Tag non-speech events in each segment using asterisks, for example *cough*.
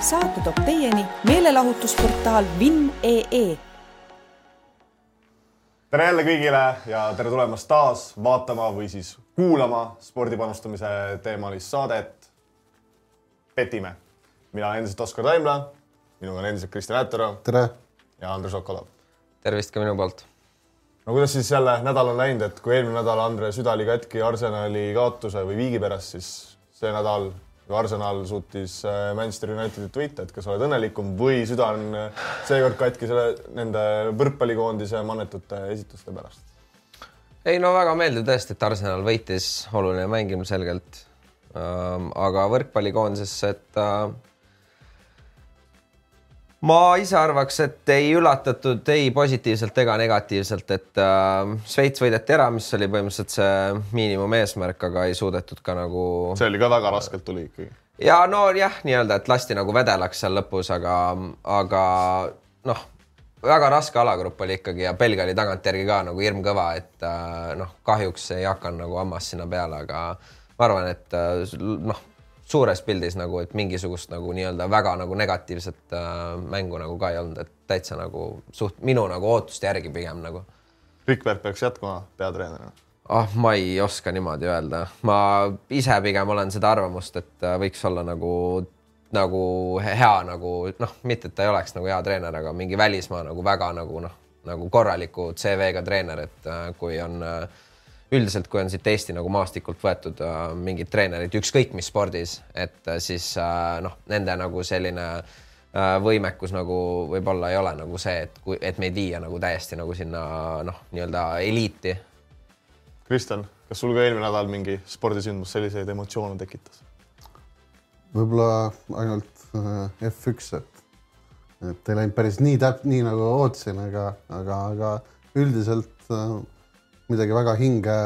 saate toob teieni meelelahutusportaal Vinn.ee tere jälle kõigile ja tere tulemast taas vaatama või siis kuulama spordipanustamise teemalist saadet Petime. mina olen endiselt Oskar Taimla, minuga on endiselt Kristjan Ätero tere! ja Andres Okolov. tervist ka minu poolt. no kuidas siis jälle nädal on läinud, et kui eelmine nädal Andre süda oli katki Arsenali kaotuse või viigi pärast, siis see nädal Arsenal suutis äh, Manchester Unitedit võita, et kas oled õnnelikum või süda on äh, seekord katki selle, nende võrkpallikoondise mannetute esituste pärast? ei no väga meeldiv tõesti, et Arsenal võitis, oluline mäng ilmselgelt ähm,. aga võrkpallikoondisesse, et äh, ma ise arvaks, et ei üllatatud ei positiivselt ega negatiivselt, et äh, Šveits võideti ära, mis oli põhimõtteliselt see miinimumeesmärk, aga ei suudetud ka nagu. see oli ka väga raskelt tuli ikkagi. ja nojah, nii-öelda, et lasti nagu vedelaks seal lõpus, aga, aga noh, väga raske alagrupp oli ikkagi ja Belgia oli tagantjärgi ka nagu hirmkõva, et äh, noh, kahjuks ei hakanud nagu hammas sinna peale, aga ma arvan, et äh, noh suures pildis nagu, et mingisugust nagu nii-öelda väga nagu negatiivset äh, mängu nagu ka ei olnud, et täitsa nagu suht minu nagu ootuste järgi pigem nagu. Rikvert peaks jätkama peatreenerina? ah, ma ei oska niimoodi öelda, ma ise pigem olen seda arvamust, et äh, võiks olla nagu, nagu hea nagu noh, mitte et ta ei oleks nagu hea treener, aga mingi välismaa nagu väga nagu noh, nagu korraliku CV-ga treener, et äh, kui on äh, üldiselt, kui on siit Eesti nagu maastikult võetud äh, mingid treenerid, ükskõik mis spordis, et äh, siis äh, noh, nende nagu selline äh, võimekus nagu võib-olla ei ole nagu see, et kui, et meid viia nagu täiesti nagu sinna noh, nii-öelda eliiti. Kristjan, kas sul ka eelmine nädal mingi spordisündmus selliseid emotsioone tekitas? võib-olla ainult äh, F1, et, et ei läinud päris nii täp-, nii nagu ootasin, aga, aga, aga üldiselt äh, midagi väga hinge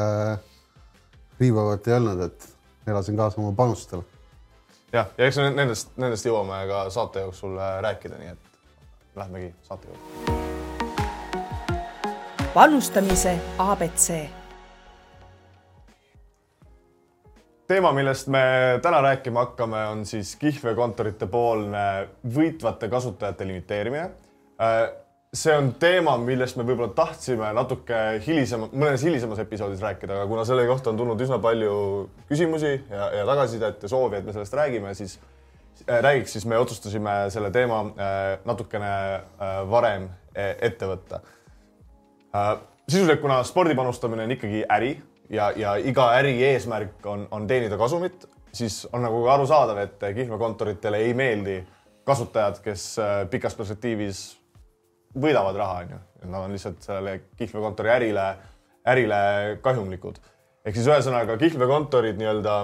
riivavat ei olnud, et elasin kaasa oma panustele. jah, ja eks nendest, nendest jõuame ka saate jooksul äh, rääkida, nii et lähmegi saate juurde. panustamise abc. teema, millest me täna rääkima hakkame, on siis kihlveokontorite poolne võitvate kasutajate limiteerimine äh, see on teema, millest me võib-olla tahtsime natuke hilisem, mõnes hilisemas episoodis rääkida, aga kuna selle kohta on tulnud üsna palju küsimusi ja, ja tagasisidet ja soovi, et me sellest räägime, siis äh, räägiks, siis me otsustasime selle teema äh, natukene äh, varem äh, ette võtta äh,. sisuliselt, kuna spordi panustamine on ikkagi äri ja, ja iga äri eesmärk on, on teenida kasumit, siis on nagu arusaadav, et kihlveokontoritele ei meeldi kasutajad, kes äh, pikas perspektiivis võidavad raha, onju. Nad on lihtsalt sellele kihlveokontori ärile, ärile kahjumlikud. ehk siis ühesõnaga kihlveokontorid nii-öelda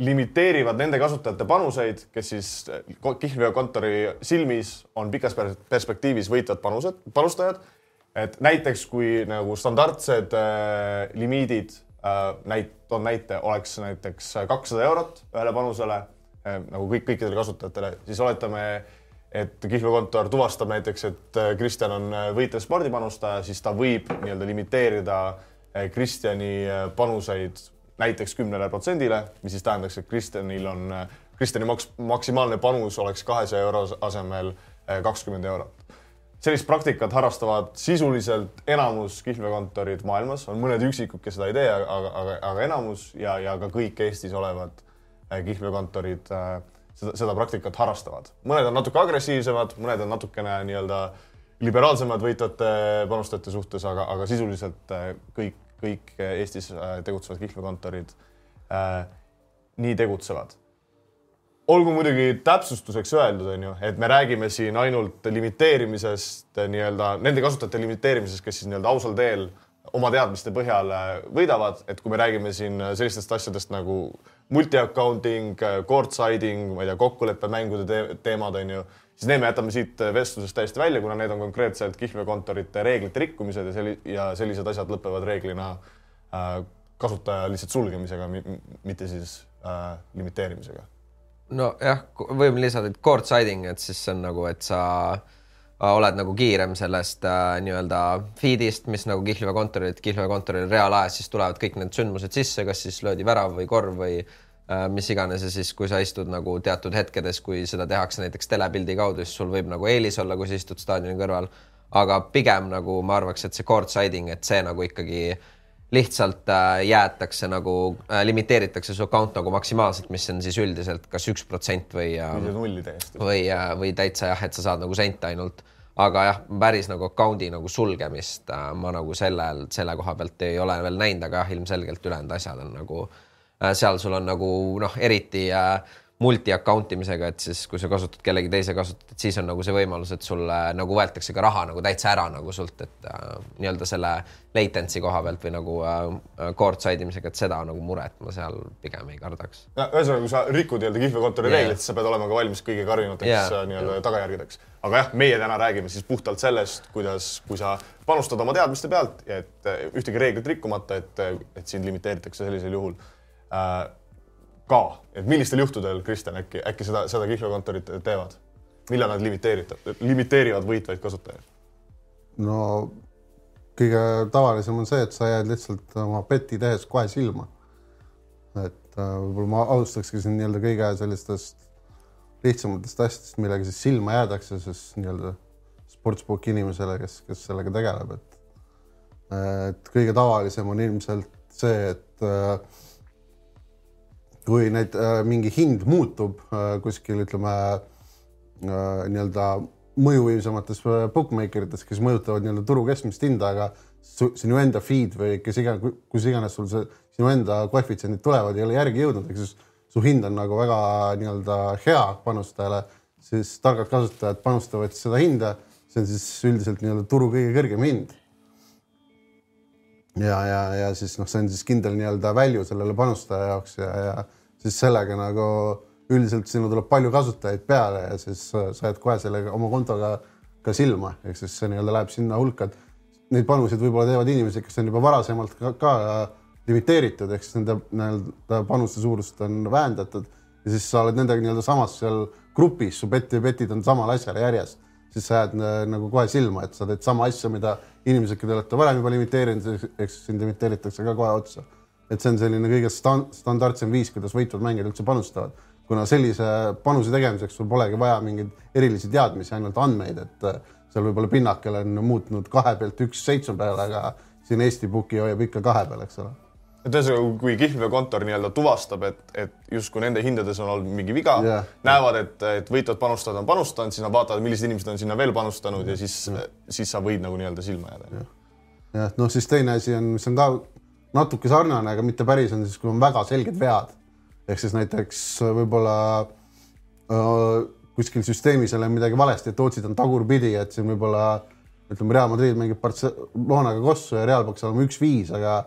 limiteerivad nende kasutajate panuseid, kes siis kihlveokontori silmis on pikas perspektiivis võitvad panused, panustajad. et näiteks kui nagu standardsed äh, limiidid äh,, näit-, toon näite, oleks näiteks kakssada eurot ühele panusele äh, nagu kõik, kõikidele kasutajatele, siis oletame et kihlveokontor tuvastab näiteks, et äh, Kristjan on äh, võitev spordipanustaja, siis ta võib nii-öelda limiteerida äh, Kristjani panuseid näiteks kümnele protsendile, mis siis tähendaks, et Kristjanil on, Kristjani maks-, maksimaalne panus oleks kahesaja euro asemel kakskümmend eurot. sellist praktikat harrastavad sisuliselt enamus kihlveokontorid maailmas, on mõned üksikud, kes seda ei tee, aga, aga, aga enamus ja, ja ka kõik Eestis olevad kihlveokontorid äh, seda, seda praktikat harrastavad. mõned on natuke agressiivsemad, mõned on natukene nii-öelda liberaalsemad võitvate panustajate suhtes, aga, aga sisuliselt äh, kõik, kõik Eestis äh, tegutsevad kihlveokontorid äh, nii tegutsevad. olgu muidugi täpsustuseks öeldud, on ju, et me räägime siin ainult limiteerimisest äh, nii-öelda nende kasutajate limiteerimisest, kes siis nii-öelda ausal teel oma teadmiste põhjal võidavad, et kui me räägime siin sellistest asjadest nagu multi-accounting, court siding, ma ei tea, kokkuleppemängude te teemad on ju, siis need me jätame siit vestlusest täiesti välja, kuna need on konkreetselt kihlveokontorite reeglite rikkumised ja selli- ja sellised asjad lõpevad reeglina äh, kasutaja lihtsalt sulgemisega, mitte siis äh, limiteerimisega. nojah, võime lisada, et court siding, et siis see on nagu, et sa oled nagu kiirem sellest äh, nii-öelda feed'ist, mis nagu kihlveokontorilt, kihlveokontoril reaalajas siis tulevad kõik need sündmused sisse, kas siis löödi värav või korv või mis iganes ja siis, kui sa istud nagu teatud hetkedes, kui seda tehakse näiteks telepildi kaudu, siis sul võib nagu eelis olla, kui sa istud staadioni kõrval. aga pigem nagu ma arvaks, et see courtsiding, et see nagu ikkagi lihtsalt äh, jäetakse nagu äh,, limiteeritakse su account nagu maksimaalselt, mis on siis üldiselt kas üks protsent või äh, või nulli täiesti. või, äh, või täitsa jah, et sa saad nagu sente ainult. aga jah, päris nagu account'i nagu sulgemist äh, ma nagu sellel, selle koha pealt ei ole veel näinud, aga jah, ilmselgelt ülejäänud asjad on nagu äh, seal sul on nagu noh, eriti äh, multi account imisega, et siis kui sa kasutad kellegi teise kasutajat, siis on nagu see võimalus, et sulle nagu võetakse ka raha nagu täitsa ära nagu sult, et äh, nii-öelda selle latency koha pealt või nagu äh, court side imisega, et seda nagu muret ma seal pigem ei kardaks. ühesõnaga, kui sa rikud nii-öelda kihlvekontori Yeah. reeglit, siis sa pead olema ka valmis kõige karmimateks Yeah. yeah. nii-öelda tagajärgedeks. aga jah, meie täna räägime siis puhtalt sellest, kuidas, kui sa panustad oma teadmiste pealt et äh, ühtegi reeglit rikkumata, et, et sind limiteeritakse sellisel juhul äh, ka, et millistel juhtudel, Kristjan, äkki, äkki seda, seda kihlvekontorid teevad? millal nad limiteerivad, limiteerivad võitvaid kasutajaid? no kõige tavalisem on see, et sa jääd lihtsalt oma beti tehes kohe silma. et äh, võib-olla ma alustakski siin nii-öelda kõige sellistest lihtsamatest asjadest, millega siis silma jäädakse, siis nii-öelda sportsbook inimesele, kes, kes sellega tegeleb, et et kõige tavalisem on ilmselt see, et äh, kui need äh, mingi hind muutub äh, kuskil ütleme äh, nii-öelda mõjuvõimsamates äh, bookmaker ites, kes mõjutavad nii-öelda turu keskmist hinda, aga sinu enda feed või kes iganes, kus iganes sul see sinu enda koefitsiendid tulevad, ei ole järgi jõudnud, ehk siis su hind on nagu väga nii-öelda hea panustajale, siis targad kasutajad panustavad seda hinda, see on siis üldiselt nii-öelda turu kõige kõrgem hind ja, ja, ja siis noh, see on siis kindel nii-öelda value sellele panustaja jaoks ja, ja siis sellega nagu üldiselt sinna tuleb palju kasutajaid peale ja siis sa jääd kohe sellega oma kontoga ka silma, ehk siis see nii-öelda läheb sinna hulka, et neid panuseid võib-olla teevad inimesed, kes on juba varasemalt ka, ka limiteeritud, ehk siis nende nii-öelda panuste suurust on vähendatud. Ja siis sa oled nendega nii-öelda samas seal grupis, su beti betid on samal asjal järjest, siis sa jääd äh, nagu kohe silma, et sa teed sama asja, mida inimesed, keda olete varem juba limiteerinud, siis sind limiteeritakse ka kohe otsa. et see on selline kõige stand, standardsem viis, kuidas võitvad mängijad üldse panustavad, kuna sellise panuse tegemiseks sul polegi vaja mingeid erilisi teadmisi, ainult andmeid, et äh, seal võib-olla pinnakel on muutnud kahe pealt üks seitsme peale, aga siin Eesti Booki hoiab ikka kahe peal, eks ole et ühesõnaga, kui kihlveokontor nii-öelda tuvastab, et, et justkui nende hindades on olnud mingi viga yeah. näevad, et, et võitvad panustajad on panustanud, siis nad vaatavad, millised inimesed on sinna veel panustanud ja siis, siis sa võid nagu nii-öelda silma jääda. jah, noh, siis teine asi on, mis on ka natuke sarnane, aga mitte päris, on siis, kui on väga selged vead. ehk siis näiteks võib-olla äh, kuskil süsteemis ei ole midagi valesti, et otsid on tagurpidi, et siin võib-olla ütleme, Real Madrid mängib Barcelonaga kossu ja Real peaks olema üks-viis, aga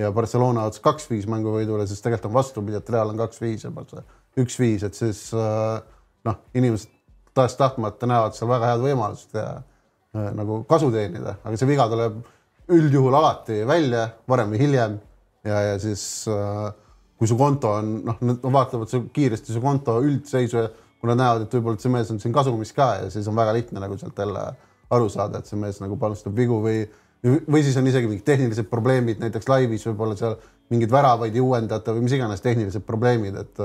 ja Barcelona otsis kaks-viis mänguvõidule, siis tegelikult on vastupidi, et Real on kaks-viis ja Barca üks-viis, et siis äh, noh, inimesed tahes-tahtmata näevad seal väga head võimalust ja äh, nagu kasu teenida, aga see viga tuleb üldjuhul alati välja, varem või hiljem ja, ja siis äh, kui su konto on noh, nad vaatavad su kiiresti su konto üldseisu ja kui nad näevad, et võib-olla see mees on siin kasumis ka ja siis on väga lihtne nagu sealt jälle aru saada, et see mees nagu panustab vigu või või siis on isegi mingid tehnilised probleemid, näiteks laivis võib-olla seal mingeid väravaid ei uuendata või mis iganes tehnilised probleemid, et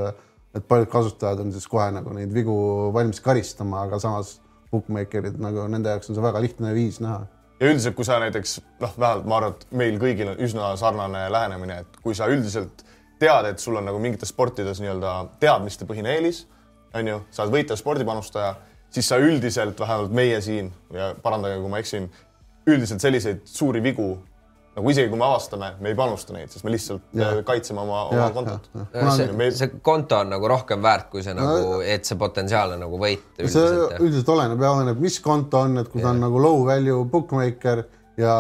et paljud kasutajad on siis kohe nagu neid vigu valmis karistama, aga samas bookmaker'id nagu nende jaoks on see väga lihtne viis näha. Ja üldiselt, kui sa näiteks noh, vähemalt ma arvan, et meil kõigil on üsna sarnane lähenemine, et kui sa üldiselt tead, et sul on nagu mingites sportides nii-öelda teadmistepõhine eelis, on ju, sa oled võitlev spordipanustaja, siis sa üldiselt, vähemalt meie siin ja parandage, kui ma eksin, üldiselt selliseid suuri vigu nagu isegi kui me avastame, me ei panusta neid, sest me lihtsalt Ja. ja. kaitseme oma, oma Ja, kontot. ja, Ja see, meil- see konto on nagu rohkem väärt, kui see nagu, et see potentsiaalne nagu võit see üldiselt. üldiselt oleneb ja oleneb, mis konto on, et kui ta on nagu low value bookmaker ja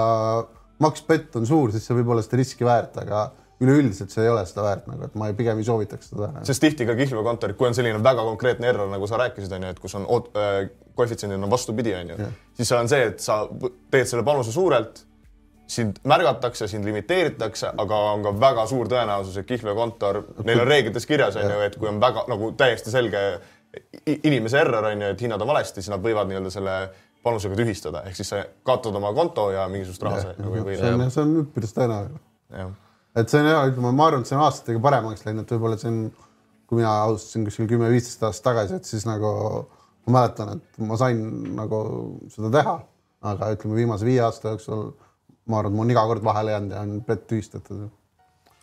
max bet on suur, siis see võib olla seda riski väärt, aga üleüldiselt see ei ole seda väärt nagu, et ma ei, pigem ei soovitaks seda. sest tihti ka kihlveokontorid, kui on selline väga konkreetne error, nagu sa rääkisid, on ju, et kus on äh, koefitsiendid on vastupidi, on ju, siis seal on see, et sa teed selle panuse suurelt, sind märgatakse, sind limiteeritakse, aga on ka väga suur tõenäosus, et kihlveokontor, neil on reeglites kirjas, on ju, et kui on väga nagu täiesti selge inimese error, on ju, et hinnad on valesti, siis nad võivad nii-öelda selle panusega tühistada, ehk siis sa kaotad oma konto ja mingisugust raha sa nagu ei või. see on, see on üpris tõenäoline. jah et see on jah, ütleme, ma arvan, et see on aastatega paremaks läinud, võib-olla see on kui mina alustasin kuskil kümme-viisteist aastat tagasi, et siis nagu ma mäletan, et ma sain nagu seda teha, aga ütleme, viimase viie aasta jooksul ma arvan, et mul on iga kord vahele jäänud ja on brett tühistatud.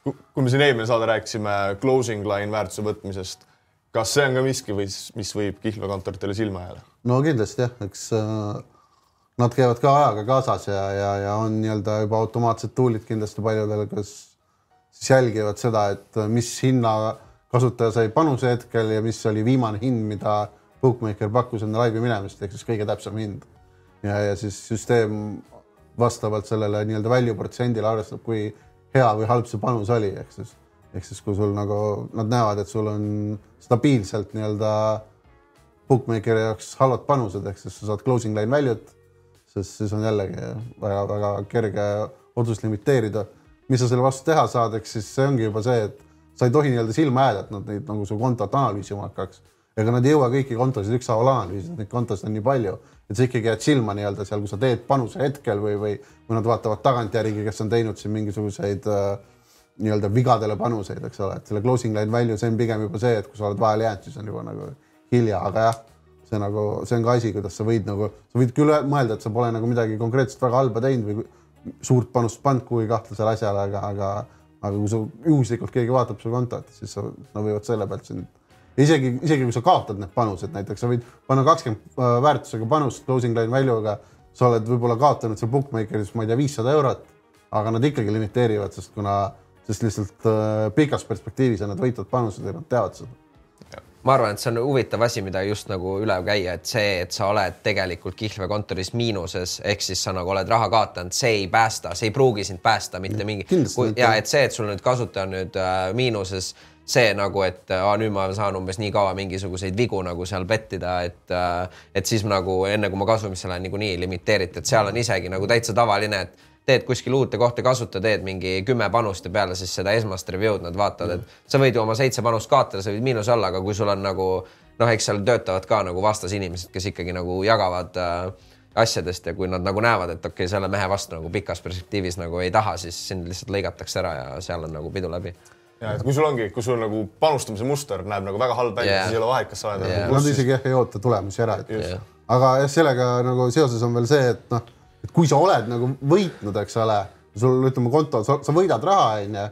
kui me siin eelmine saade rääkisime closing line väärtuse võtmisest, kas see on ka miski või mis võib kihlveokontoritele silma jääda? no kindlasti jah, eks äh, nad käivad ka ajaga kaasas ja, ja, ja on nii-öelda juba automaatsed tool'id kindlasti paljudel, kes siis jälgivad seda, et mis hinna kasutaja sai panuse hetkel ja mis oli viimane hind, mida bookmaker pakkus enne laivi minemist, ehk siis kõige täpsem hind. ja, ja siis süsteem vastavalt sellele nii-öelda value protsendile arvestab, kui hea või halb see panus oli, ehk siis, ehk siis kui sul nagu nad näevad, et sul on stabiilselt nii-öelda bookmakeri jaoks halvad panused, ehk siis sa saad closing line value't sest siis on jällegi väga-väga kerge otsust limiteerida. Mis sa selle vastu teha saad, eks siis see ongi juba see, et sa ei tohi nii-öelda silma jääda, et nad neid nagu su kontot analüüsima hakkaks. ega nad ei jõua kõiki kontosid ükshaaval analüüsida, neid kontosid on nii palju, et sa ikkagi jääd silma nii-öelda seal, kui sa teed panuse hetkel või, või, või nad vaatavad tagantjärgi, kes on teinud siin mingisuguseid äh, nii-öelda vigadele panuseid, eks ole, et selle closing line value, see on pigem juba see, et kui sa oled vahele jäänud, siis on juba nagu hilja, aga jah see nagu, see on ka asi, kuidas sa võid nagu, sa võid küll mõelda, et sa pole nagu midagi konkreetselt väga halba teinud või suurt panust pannud kuhugi kahtlasele asjale, aga, aga, aga kui sa juhuslikult keegi vaatab su kontot, siis sa, nad võivad selle pealt sind isegi, isegi kui sa kaotad need panused, näiteks sa võid panna kakskümmend äh, väärtusega panust closing line value'ga, sa oled võib-olla kaotanud seal bookmaker'is, ma ei tea, viissada eurot, aga nad ikkagi limiteerivad, sest kuna, sest lihtsalt äh, pikas perspektiivis on need võitvad panused ja nad teavad seda ma arvan, et see on huvitav asi, mida just nagu üle käia, et see, et sa oled tegelikult kihlveokontoris miinuses, ehk siis sa nagu oled raha kaotanud, see ei päästa, see ei pruugi sind päästa mitte mingi. ja et see, et sul nüüd kasutaja on nüüd äh, miinuses, see nagu, et aa, nüüd ma saan umbes nii kaua mingisuguseid vigu nagu seal pettida, et äh, et siis nagu enne kui ma kasumisse lähen, niikuinii limiteeriti, et seal on isegi nagu täitsa tavaline, et teed kuskil uute kohta kasuta, teed mingi kümme panust ja peale siis seda esmast review'd nad vaatavad, et sa võid ju oma seitse panust kaotada, sa võid miinus olla, aga kui sul on nagu noh, eks seal töötavad ka nagu vastasinimesed, kes ikkagi nagu jagavad äh, asjadest ja kui nad nagu näevad, et okei okay,, selle mehe vastu nagu pikas perspektiivis nagu ei taha, siis sind lihtsalt lõigatakse ära ja seal on nagu pidu läbi ja et kui sul ongi, kui sul nagu panustamise muster näeb nagu väga halb välja yeah., siis ei ole vahet, kas sa oled yeah. nagu. Nad isegi jah ei oota tulemusi ära, et yeah. aga jah, sellega nagu seoses on veel see, et noh et kui sa oled nagu võitnud, eks ole, sul ütleme konto, sa võidad raha, onju,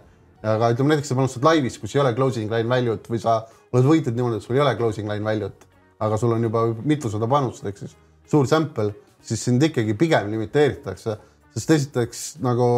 aga ütleme näiteks sa panustad laivis, kus ei ole closing line value't või sa oled võitnud niimoodi, et sul ei ole closing line value't, aga sul on juba mitusada panust, ehk siis suur sample, siis sind ikkagi pigem limiteeritakse, sest esiteks nagu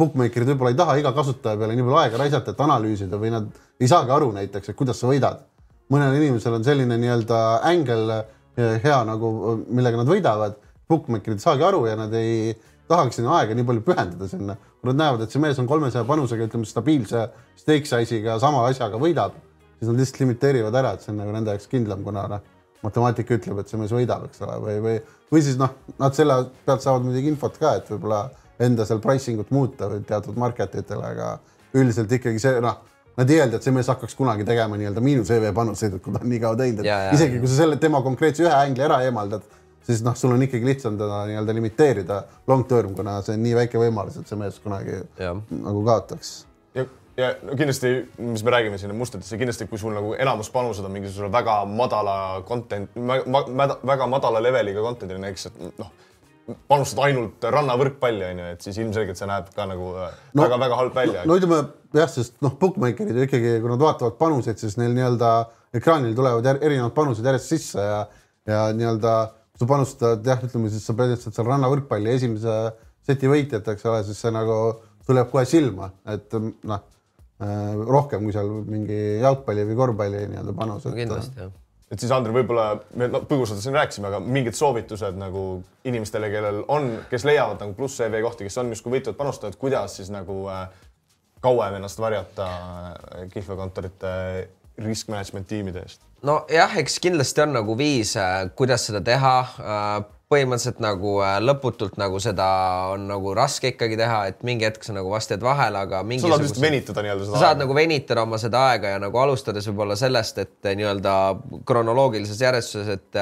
bookmaker'id võib-olla ei taha iga kasutaja peale nii palju aega raisata, et analüüsida või nad ei saagi aru näiteks, et kuidas sa võidad. mõnel inimesel on selline nii-öelda ängel eh, hea nagu, millega nad võidavad bookmaker'id ei saagi aru ja nad ei tahaks sinna aega nii palju pühendada sinna. kui nad näevad, et see mees on kolmesaja panusega, ütleme stabiilse stake size'iga sama asjaga võidab, siis nad lihtsalt limiteerivad ära, et see on nagu nende jaoks kindlam, kuna noh, matemaatika ütleb, et see mees võidab, eks ole, või, või, või siis noh, nad selle pealt saavad muidugi infot ka, et võib-olla enda seal pricing ut muuta või teatud market itele, aga üldiselt ikkagi see noh, nad ei eelda, et see mees hakkaks kunagi tegema nii-öelda miinus EV panuseid, kui ta on nii kaua teinud, et ja, ja, isegi kui sa selle tema konkreetse ühe ängli ära eemaldad siis noh, sul on ikkagi lihtsam teda nii-öelda limiteerida long term, kuna see on nii väike võimalus, et see mees kunagi ja. nagu kaotaks. ja, ja no kindlasti, mis me räägime siin mustritesse, kindlasti kui sul nagu enamus panused on mingisugusele väga madala content ma,, ma, väga madala leveliga content'ile, näiteks et noh panustad ainult rannavõrkpalli onju, et siis ilmselgelt see näeb ka nagu väga-väga no, halb välja. no ütleme jah, sest noh, bookmaker'id ju ikkagi, kui nad vaatavad panuseid, siis neil nii-öelda ekraanil tulevad erinevad panused järjest sisse ja, ja nii-öelda sa panustad jah, ütleme siis sa põhimõtteliselt seal rannavõrkpalli esimese seti võitjat, eks ole, siis see nagu tuleb kohe silma, et noh äh, rohkem kui seal mingi jalgpalli või korvpalli nii-öelda panus. kindlasti jah et siis Andrei, võib-olla me no, põgusalt siin rääkisime, aga mingid soovitused nagu inimestele, kellel on, kes leiavad nagu pluss EV kohti, kes on justkui võitvad panustajad, kuidas siis nagu äh, kauem ennast varjata äh, kihlveokontorite risk management tiimide eest? nojah, eks kindlasti on nagu viis, äh, kuidas seda teha. Äh, põhimõtteliselt nagu äh, lõputult nagu seda on nagu raske ikkagi teha, et mingi hetk sa nagu vast jääd vahele, aga mingi. sa saad lihtsalt venitada nii-öelda seda. sa saad nagu venitada oma seda aega ja nagu alustades võib-olla sellest, et nii-öelda kronoloogilises järjestuses, et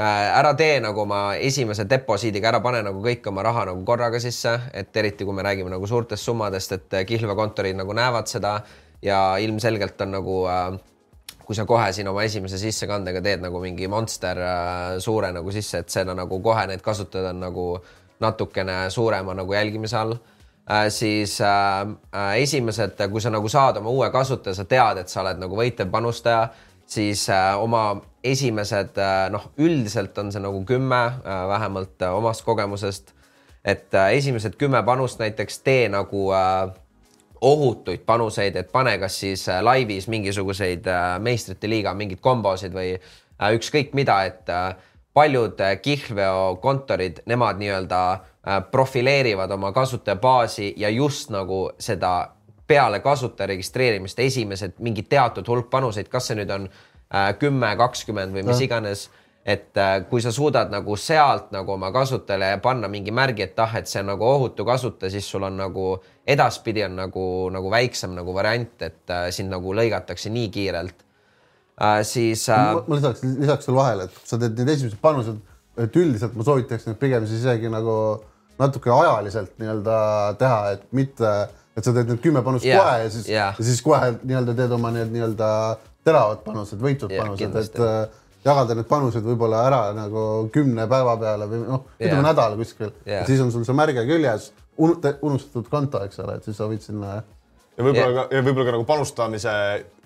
ära tee nagu oma esimese deposiidiga, ära pane nagu kõik oma raha nagu korraga sisse, et eriti kui me räägime nagu suurtest summadest, et kihlveokontorid nagu näevad seda ja ilmselgelt on nagu äh, kui sa kohe siin oma esimese sissekandega teed nagu mingi monster äh, suure nagu sisse, et seda nagu kohe need kasutajad on nagu natukene suurema nagu jälgimise all. Äh,, siis äh, äh, esimesed, kui sa nagu saad oma uue kasutaja, sa tead, et sa oled nagu võitev panustaja, siis äh, oma esimesed äh, noh, üldiselt on see nagu kümme äh, vähemalt äh, omast kogemusest, et äh, esimesed kümme panust näiteks tee nagu äh, ohutuid panuseid, et pane kas siis äh, laivis mingisuguseid äh, meistrite liiga mingeid kombosid või äh, ükskõik mida, et paljud kihlveokontorid, nemad nii-öelda profileerivad oma kasutajabaasi ja just nagu seda peale kasutaja registreerimist esimesed mingi teatud hulk panuseid, kas see nüüd on kümme, kakskümmend või mis iganes et kui sa suudad nagu sealt nagu oma kasutajale panna mingi märgi, et ah, et see on nagu ohutu kasutaja, siis sul on nagu edaspidi on nagu, nagu väiksem nagu variant, et äh, sind nagu lõigatakse nii kiirelt äh,. siis äh.... ma lisaks, lisaks veel vahele, et sa teed need esimesed panused, et üldiselt ma soovitaks neid pigem siis isegi nagu natuke ajaliselt nii-öelda teha, et mitte, et sa teed need kümme panust yeah, kohe ja siis yeah., ja siis kohe nii-öelda teed oma need nii-öelda teravad panused, võitud yeah, panused, et äh, jagada need panused võib-olla ära nagu kümne päeva peale või noh, ütleme yeah. nädal kuskil yeah., siis on sul see märge küljes, unustatud konto, eks ole, et siis sa võid sinna. ja võib-olla yeah. ka ja võib-olla ka nagu panustamise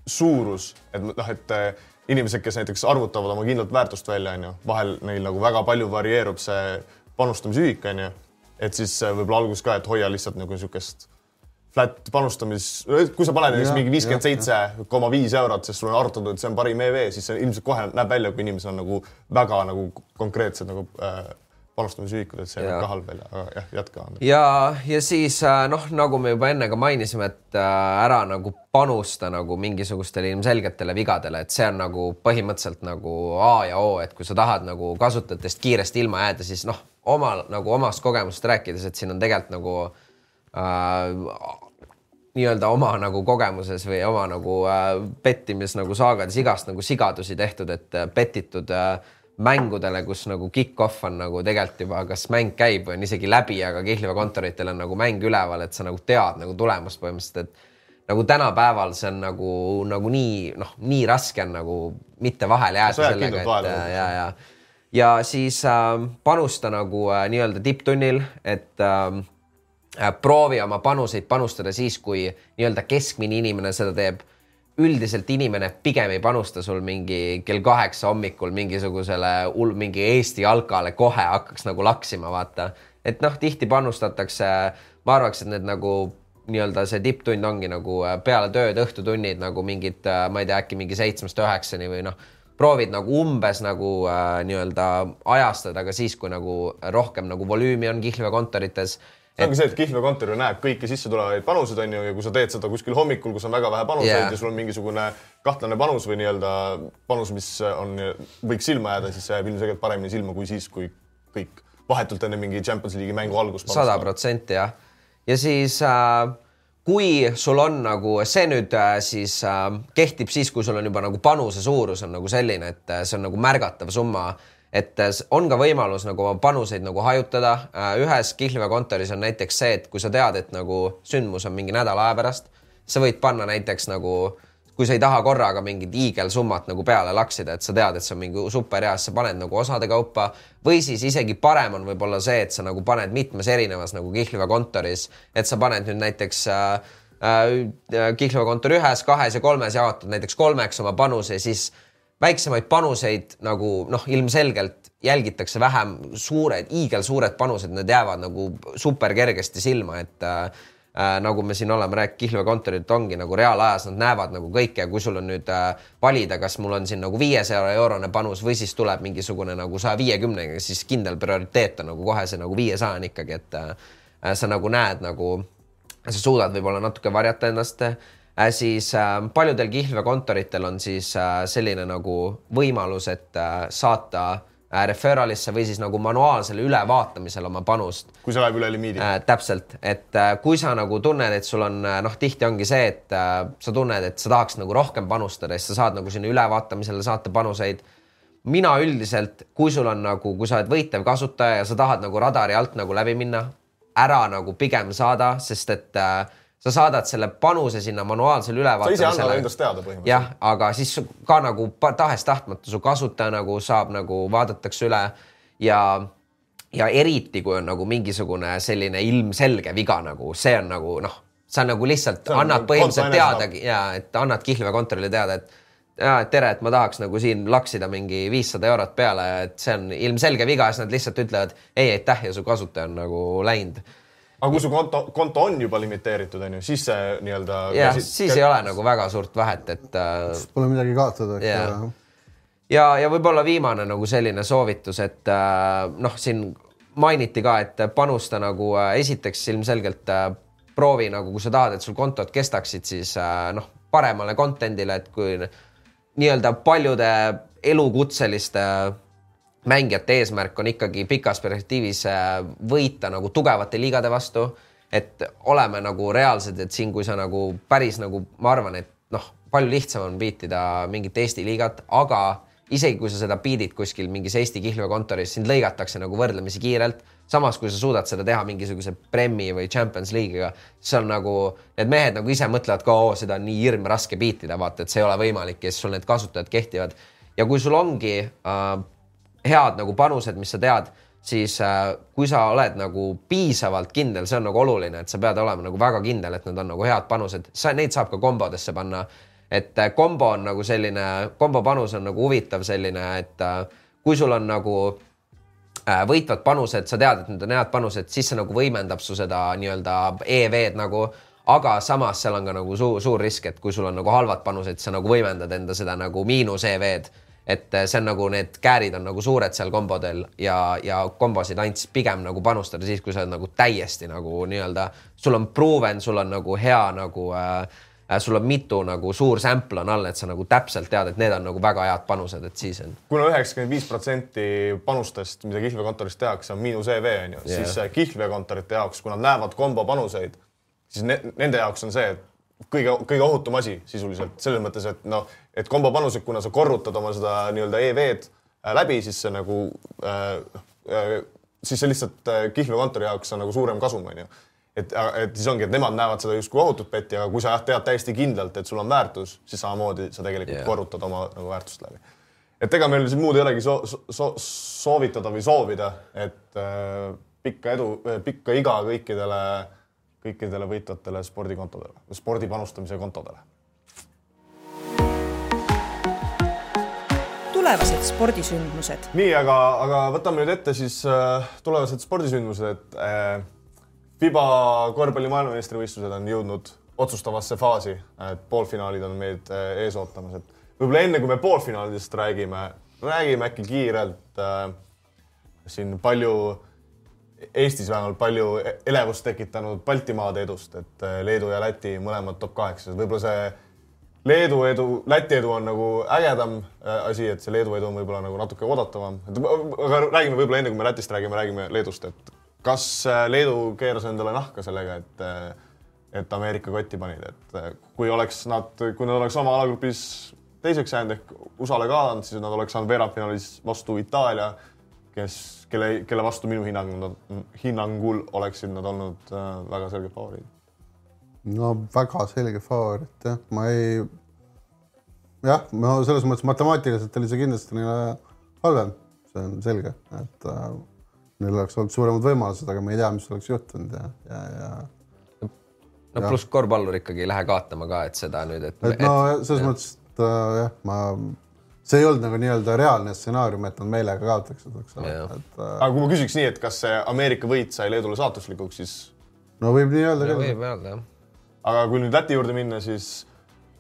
suurus, et noh, et eh, inimesed, kes näiteks arvutavad oma kindlat väärtust välja, onju, vahel neil nagu väga palju varieerub see panustamisühik, onju, et siis eh, võib-olla alguses ka, et hoia lihtsalt nagu niisugust flat panustamis, kui sa paned näiteks mingi viiskümmend seitse koma viis eurot, sest sul on arvutatud, et see on parim EV, siis see ilmselt kohe näeb välja, kui inimesel on nagu väga nagu konkreetsed nagu äh, panustamisühikud, et see näeb ka halb välja, aga jah, jätka. ja, ja siis äh, noh, nagu me juba enne ka mainisime, et äh, ära nagu panusta nagu mingisugustele ilmselgetele vigadele, et see on nagu põhimõtteliselt nagu A ja O, et kui sa tahad nagu kasutajatest kiiresti ilma jääda, siis noh, omal nagu omast kogemusest rääkides, et siin on tegelikult nagu äh, nii-öelda oma nagu kogemuses või oma nagu äh, pettimis nagu saagades igast nagu sigadusi tehtud, et äh, petitud äh, mängudele, kus nagu kick-off on nagu tegelikult juba, kas mäng käib või on isegi läbi, aga Kihliva kontoritel on nagu mäng üleval, et sa nagu tead nagu tulemust põhimõtteliselt, et nagu tänapäeval see on nagu, nagu nii noh, nii raske on nagu mitte vahele jääda sellega, et äh, ja, ja ja siis äh, panusta nagu äh, nii-öelda tipptunnil, et äh, Äh, proovi oma panuseid panustada siis, kui nii-öelda keskmine inimene seda teeb. Üldiselt inimene pigem ei panusta sul mingi kell kaheksa hommikul mingisugusele mingi Eesti jalkale kohe hakkaks nagu laksima, vaata. et noh, tihti panustatakse, ma arvaks, et need nagu nii-öelda see tipptund ongi nagu äh, peale tööd õhtutunnid nagu mingid, äh, ma ei tea, äkki mingi seitsmest üheksani või noh, proovid nagu umbes nagu äh, nii-öelda ajastada ka siis, kui nagu rohkem nagu volüümi on kihlveokontorites see ongi see, et Kihlve kontor ju näeb kõiki sissetulevaid panuseid, on ju, ja kui sa teed seda kuskil hommikul, kus on väga vähe panuseid yeah. ja sul on mingisugune kahtlane panus või nii-öelda panus, mis on, võiks silma jääda, siis see jääb ilmselgelt paremini silma kui siis, kui kõik vahetult enne mingi Champions League'i mängu algust. sada protsenti jah. ja siis äh, kui sul on nagu see nüüd äh, siis äh, kehtib siis, kui sul on juba nagu panuse suurus on nagu selline, et äh, see on nagu märgatav summa et äh, on ka võimalus nagu oma panuseid nagu hajutada. Äh, ühes Kihlve kontoris on näiteks see, et kui sa tead, et nagu sündmus on mingi nädala aja pärast, sa võid panna näiteks nagu, kui sa ei taha korraga mingit hiigelsummat nagu peale laksida, et sa tead, et see on mingi super hea, siis sa paned nagu osade kaupa või siis isegi parem on võib-olla see, et sa nagu paned mitmes erinevas nagu Kihlve kontoris, et sa paned nüüd näiteks äh, äh, Kihlve kontori ühes, kahes ja kolmes jaotad näiteks kolmeks oma panuse, siis väiksemaid panuseid nagu noh, ilmselgelt jälgitakse vähem, suured, hiigelsuured panused, need jäävad nagu super kergesti silma, et äh, äh, nagu me siin oleme rääkinud, Kihlve kontorid ongi nagu reaalajas, nad näevad nagu kõike ja kui sul on nüüd äh, valida, kas mul on siin nagu viiesaja eurone panus või siis tuleb mingisugune nagu saja viiekümnega, siis kindel prioriteet on nagu kohe see nagu viiesaja on ikkagi, et äh, sa nagu näed nagu, sa suudad võib-olla natuke varjata ennast äh,, siis äh, paljudel kihlveokontoritel on siis äh, selline nagu võimalus, et äh, saata äh, referralisse või siis nagu manuaalsele ülevaatamisele oma panust. kui see läheb üle limiidi äh,. täpselt, et äh, kui sa nagu tunned, et sul on äh, noh, tihti ongi see, et äh, sa tunned, et sa tahaks nagu rohkem panustada, siis sa saad nagu sinna ülevaatamisele saata panuseid mina üldiselt, kui sul on nagu, kui sa oled võitev kasutaja ja sa tahad nagu radari alt nagu läbi minna, ära nagu pigem saada, sest et äh, sa saadad selle panuse sinna manuaalsele sa ise annad ülevaatamisele endast teada põhimõtteliselt. jah, aga siis ka nagu tahes-tahtmata su kasutaja nagu saab nagu vaadatakse üle ja, ja eriti kui on nagu mingisugune selline ilmselge viga nagu see on nagu noh, sa nagu lihtsalt See annad nagu põhimõtteliselt teadagi ja et annad kihlveokontorile teada, et ja et tere, et ma tahaks nagu siin laksida mingi viissada eurot peale, et see on ilmselge viga siis nad lihtsalt ütlevad ei aitäh ja su kasutaja on nagu läinud. Aga kui su konto, konto on juba limiteeritud, onju, siis see nii-öelda. jah, siis ei ole nagu väga suurt vahet, et äh, Pole midagi kaotada, eks ole. ja, ja võib-olla viimane nagu selline soovitus, et äh, noh, siin mainiti ka, et panusta nagu äh, esiteks ilmselgelt äh, proovi nagu, kui sa tahad, et sul kontod kestaksid, siis äh, noh, paremale content'ile, et kui nii-öelda paljude elukutseliste mängijate eesmärk on ikkagi pikas perspektiivis äh, võita nagu tugevate liigade vastu. et oleme nagu reaalsed, et siin, kui sa nagu päris nagu ma arvan, et noh, palju lihtsam on biitida mingit Eesti liigat, aga isegi kui sa seda biidid kuskil mingis Eesti kihlveokontoris, sind lõigatakse nagu võrdlemisi kiirelt. samas, kui sa suudad seda teha mingisuguse Premi või Champions League'iga, on nagu need mehed nagu ise mõtlevad ka, oo, seda on nii hirmraske biitida, vaata, et see ei ole võimalik ja siis sul need kasutajad kehtivad. ja kui sul ongi äh, head nagu panused, mis sa tead, siis äh, kui sa oled nagu piisavalt kindel, see on nagu oluline, et sa pead olema nagu väga kindel, et need on nagu head panused, sa neid saab ka kombodesse panna. et äh, kombo on nagu selline, kombo panus on nagu huvitav selline, et äh, kui sul on nagu äh, võitvad panused, sa tead, et need on head panused, siis see nagu võimendab su seda nii-öelda EV-d nagu, aga samas seal on ka nagu suur, suur risk, et kui sul on nagu halvad panused, sa nagu võimendad enda seda nagu miinus EV-d. Et äh, see on nagu need käärid on nagu suured seal kombodel ja, ja kombosid ainult siis pigem nagu panustada siis, kui sa oled nagu täiesti nagu nii-öelda, sul on proven, sul on nagu hea nagu äh, äh, sul on mitu nagu suur sample on all, et sa nagu täpselt tead, et need on nagu väga head panused, et siis on kuna üheksakümmend viis protsenti panustest, mida kihlveokontoris tehakse, on miinus EV onju Jah. siis äh, kihlveokontorite jaoks, kui nad näevad kombo panuseid, siis ne, nende jaoks on see, et kõige, kõige ohutum asi sisuliselt selles mõttes, et noh, et kombo panused, kuna sa korrutad oma seda nii-öelda EV-d äh, läbi, siis see nagu äh,, äh, siis see lihtsalt äh, kihlveokontori jaoks on nagu suurem kasum onju et, et siis ongi, et nemad näevad seda justkui ohutut petti, aga kui sa jah tead täiesti kindlalt, et sul on väärtus, siis samamoodi sa tegelikult yeah. korrutad oma nagu väärtust läbi et ega meil siin muud ei olegi so, so, so, soovitada või soovida, et äh, pikka edu, pikka iga kõikidele, kõikidele võitvatele spordikontodele, spordi panustamise kontodele. tulevased spordisündmused, nii, aga, aga võtame nüüd ette siis äh, tulevased spordisündmused, et äh, FIBA korvpalli maailmameistrivõistlused on jõudnud otsustavasse faasi, et poolfinaalid on meid äh, ees ootamas, et võib-olla enne kui me poolfinaalidest räägime, räägime äkki kiirelt äh, siin palju Eestis vähemalt palju elevust tekitanud Baltimaade edust, et äh, Leedu ja Läti mõlemad top kaheksas, võib-olla see Leedu edu, Läti edu on nagu ägedam äh, asi, et see Leedu edu on võib-olla nagu natuke oodatavam. aga räägime võib-olla enne, kui me Lätist räägime, räägime Leedust, et kas äh, Leedu keeras endale nahka sellega, et et Ameerika kotti panid, et kui oleks nad, kui nad oleks oma alagrupis teiseks jäänud ehk USA-le ka andnud, siis nad oleks saanud veerandfinaalis vastu Itaalia, kes, kelle, kelle vastu minu hinnangul, hinnangul oleksid nad olnud äh, väga selged favoriidid. no väga selge favoriit jah, ma ei, jah, no selles mõttes matemaatiliselt oli see kindlasti neile halvem, see on selge, et äh, neil oleks olnud suuremad võimalused, aga me ei tea, mis oleks juhtunud ja, ja, ja no pluss korvpallur ikkagi ei lähe kaotama ka, et seda nüüd, et, et no selles mõttes, et äh, jah, ma, see ei olnud nagu nii-öelda reaalne stsenaarium, et nad meelega kaotaksid, eks ole Jah., et äh, aga kui ma küsiks nii, et kas see Ameerika võit sai Leedule saatuslikuks, siis no võib nii öelda küll. võib öelda jah. aga kui nüüd Läti juurde minna, siis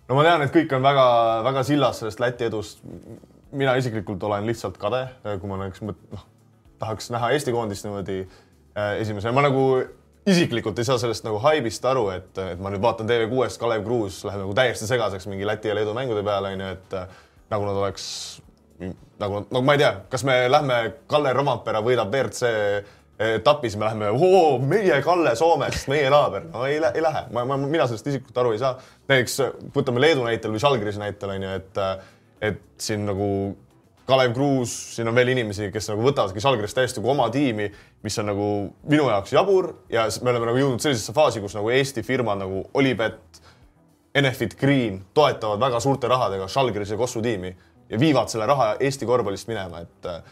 no ma tean, et kõik on väga-väga sillas sellest Läti edust. mina isiklikult olen lihtsalt kade, kui ma näiteks mõt- noh, tahaks näha Eesti koondist niimoodi äh, esimesena, ma nagu isiklikult ei saa sellest nagu haibist aru, et, et ma nüüd vaatan TV6-st Kalev Kruus läheb nagu täiesti segaseks mingi Läti ja Leedu mängude peale onju, et äh, nagu nad oleks nagu, no ma ei tea, kas me lähme Kalle Rompera võidab WRC etapis, me läheme, meie Kalle Soomest, meie naaber, no ei, ei lähe, ma, ma, mina sellest isiklikult aru ei saa. näiteks võtame Leedu näitel või Žalgirise näitel onju, et, et siin nagu Kalev Kruus, siin on veel inimesi, kes nagu võtavadki Žalgirist täiesti nagu oma tiimi, mis on nagu minu jaoks jabur ja me oleme nagu jõudnud sellisesse faasi, kus nagu Eesti firmad nagu Olipet, Enefit Green toetavad väga suurte rahadega Žalgirise Kossu tiimi ja viivad selle raha Eesti korvpallist minema, et äh,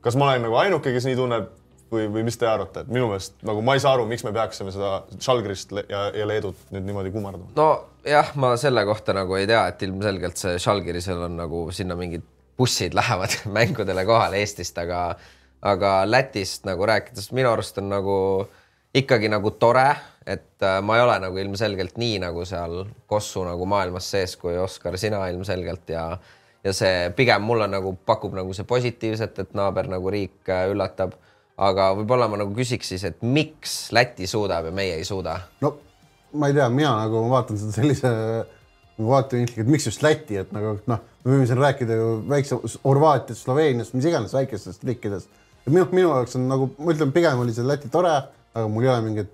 kas ma olen nagu ainuke, kes nii tunneb või, või mis te arvate, et minu meelest nagu ma ei saa aru, miks me peaksime seda Žalgirist le- ja, ja Leedut nüüd niimoodi kummardama. nojah, ma selle kohta nagu ei tea, et ilmselgelt see Žalgirisel on nagu sinna mingid bussid lähevad *laughs* mängudele kohale Eestist, aga, aga Lätist nagu rääkides minu arust on nagu ikkagi nagu tore, et äh, ma ei ole nagu ilmselgelt nii nagu seal Kossu nagu maailmas sees kui Oskar, sina ilmselgelt ja ja see pigem mulle nagu pakub nagu see positiivset, et naaber nagu riik äh, üllatab. aga võib-olla ma nagu küsiks siis, et miks Läti suudab ja meie ei suuda? no ma ei tea, mina nagu vaatan seda sellise vaatevinkliga, et miks just Läti, et nagu noh, me võime siin rääkida ju väikse Horvaatiast, Sloveeniast, mis iganes väikestest riikidest. minu, minu jaoks on nagu, ma ütlen, pigem oli see Läti tore, aga mul ei ole mingit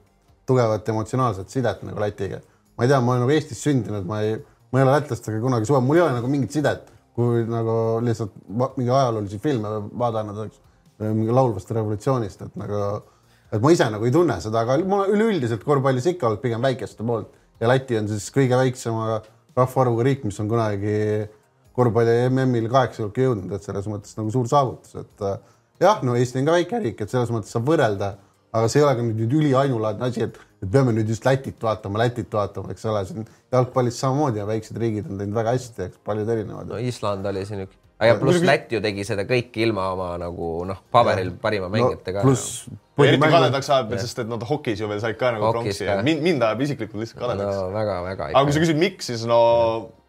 tugevat emotsionaalset sidet nagu Lätiga. ma ei tea, ma olen nagu Eestis sündinud, ma ei, ma ei ole lätlastega kunagi suhelnud, mul ei ole nagu mingit sidet, kui nagu lihtsalt mingi ajaloolisi filme vaadanud oleks, mingi laulvast revolutsioonist, et nagu et ma ise nagu ei tunne seda, aga ma üleüldiselt korvpallis ikka olnud pigem väikeste poolt ja Läti on siis kõige väiksema rahvaarvuga riik, mis on kunagi korvpalli MM-il kaheksa hulka jõudnud, et selles mõttes nagu suur saavutus, et jah, no Eesti on ka väike riik, et selles mõttes saab võrrelda, aga see ei ole ka nüüd, nüüd üliainulaadne asi, et, et peame nüüd just Lätit vaatama, Lätit vaatama, eks ole, siin jalgpallis samamoodi ja väiksed riigid on teinud väga hästi, eks paljud erinevad no Island oli siin üks, ja pluss Läti ju tegi seda kõike ilma oma nagu noh, paberil parima mängijatega no,. pluss eriti kadedaks ajab veel, sest et nad hokis ju veel said ka nagu pronksi ja mind, mind ajab isiklikult lihtsalt kadedaks no.. väga-väga aga kui sa küsid, miks, siis no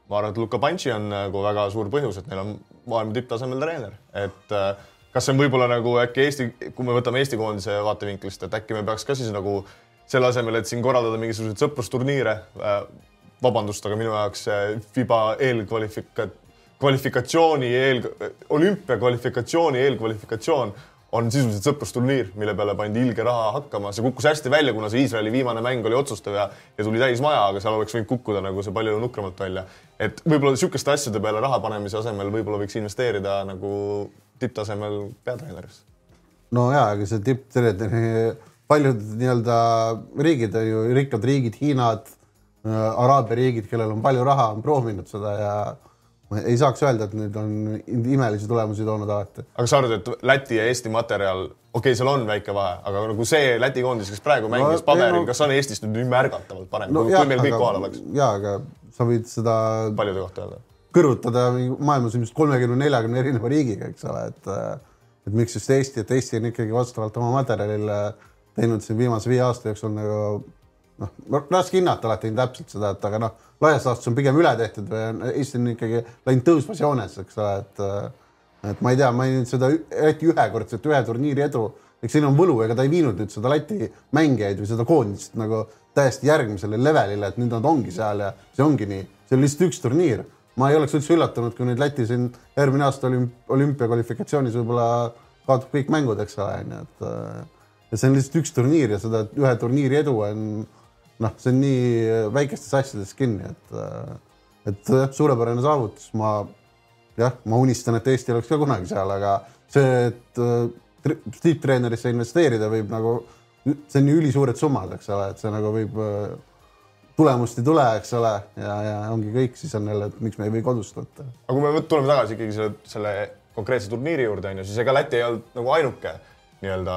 ma arvan, et Luka Pantši on nagu väga suur põhjus, et neil on maailma tipptasemel treener, et äh, kas see on võib-olla nagu äkki Eesti, kui me võtame Eesti koondise vaatevinklist, et äkki me peaks ka siis nagu selle asemel, et siin korraldada mingisuguseid sõprusturniire äh,, vabandust, aga minu jaoks see FIBA eelkvalifika-, kvalifikatsiooni eel, olümpia kvalifikatsiooni eelkvalifikatsioon on sisuliselt sõprusturniir, mille peale pandi ilge raha hakkama, see kukkus hästi välja, kuna see Iisraeli viimane mäng oli otsustav ja, ja tuli täis maja, aga seal oleks võinud kukkuda nagu see palju nukramalt välja. et võib-olla niisuguste asjade peale raha panemise asemel võib-olla võiks investeerida nagu tipptasemel peatreenerisse. no ja, aga see tipptreeneri, paljud nii-öelda riigid on ju rikkad riigid, Hiinad äh,, Araabia riigid, kellel on palju raha, on proovinud seda ja ma ei saaks öelda, et nüüd on imelisi tulemusi toonud alati. aga sa arvad, et Läti ja Eesti materjal, okei okay,, seal on väike vahe, aga nagu see Läti koondis, kes praegu mängis ei, paberil no- no,, kas on Eestist nüüd märgatavalt parem no,, kui, kui meil kõik kohal oleks? ja aga sa võid seda paljude kohta öelda. Kõrvutada maailmas ilmselt kolmekümne, neljakümne erineva riigiga, eks ole, et et miks just Eesti, et Eesti on ikkagi vastavalt oma materjalile teinud siin viimase viie aasta jooksul nagu noh, raske hinnata alati täpselt seda, et aga noh, laias laastus on pigem üle tehtud või on Eesti on ikkagi läinud tõusvas joones, eks ole, et et ma ei tea, ma ei nüüd seda eriti ühekordset ühe turniiri edu, eks siin on võlu, ega ta ei viinud nüüd seda Läti mängijaid või seda koondist nagu täiesti järgmisele levelile, et nüüd nad ongi seal ja see ongi nii, see on lihtsalt üks turniir ma ei oleks üldse üllatunud, kui nüüd Läti siin järgmine aasta olümp- olümpiakvalifikatsioonis võib-olla kaotab kõik mängud, eks ole, onju, et äh, ja see on lihtsalt üks turniir ja seda ühe turniiri edu on noh, see on nii väikestes asjades kinni, et äh, et jah, suurepärane saavutus, ma jah, ma unistan, et Eesti oleks ka kunagi seal, aga see, et äh, tipptreenerisse investeerida võib nagu, see on nii ülisuured summad, eks ole, et see nagu võib äh, tulemust ei tule, eks ole, ja, ja ongi kõik, siis on jälle, et miks me ei või kodust võtta. aga kui me tuleme tagasi ikkagi selle, selle konkreetse turniiri juurde onju, siis ega Läti ei olnud nagu ainuke nii-öelda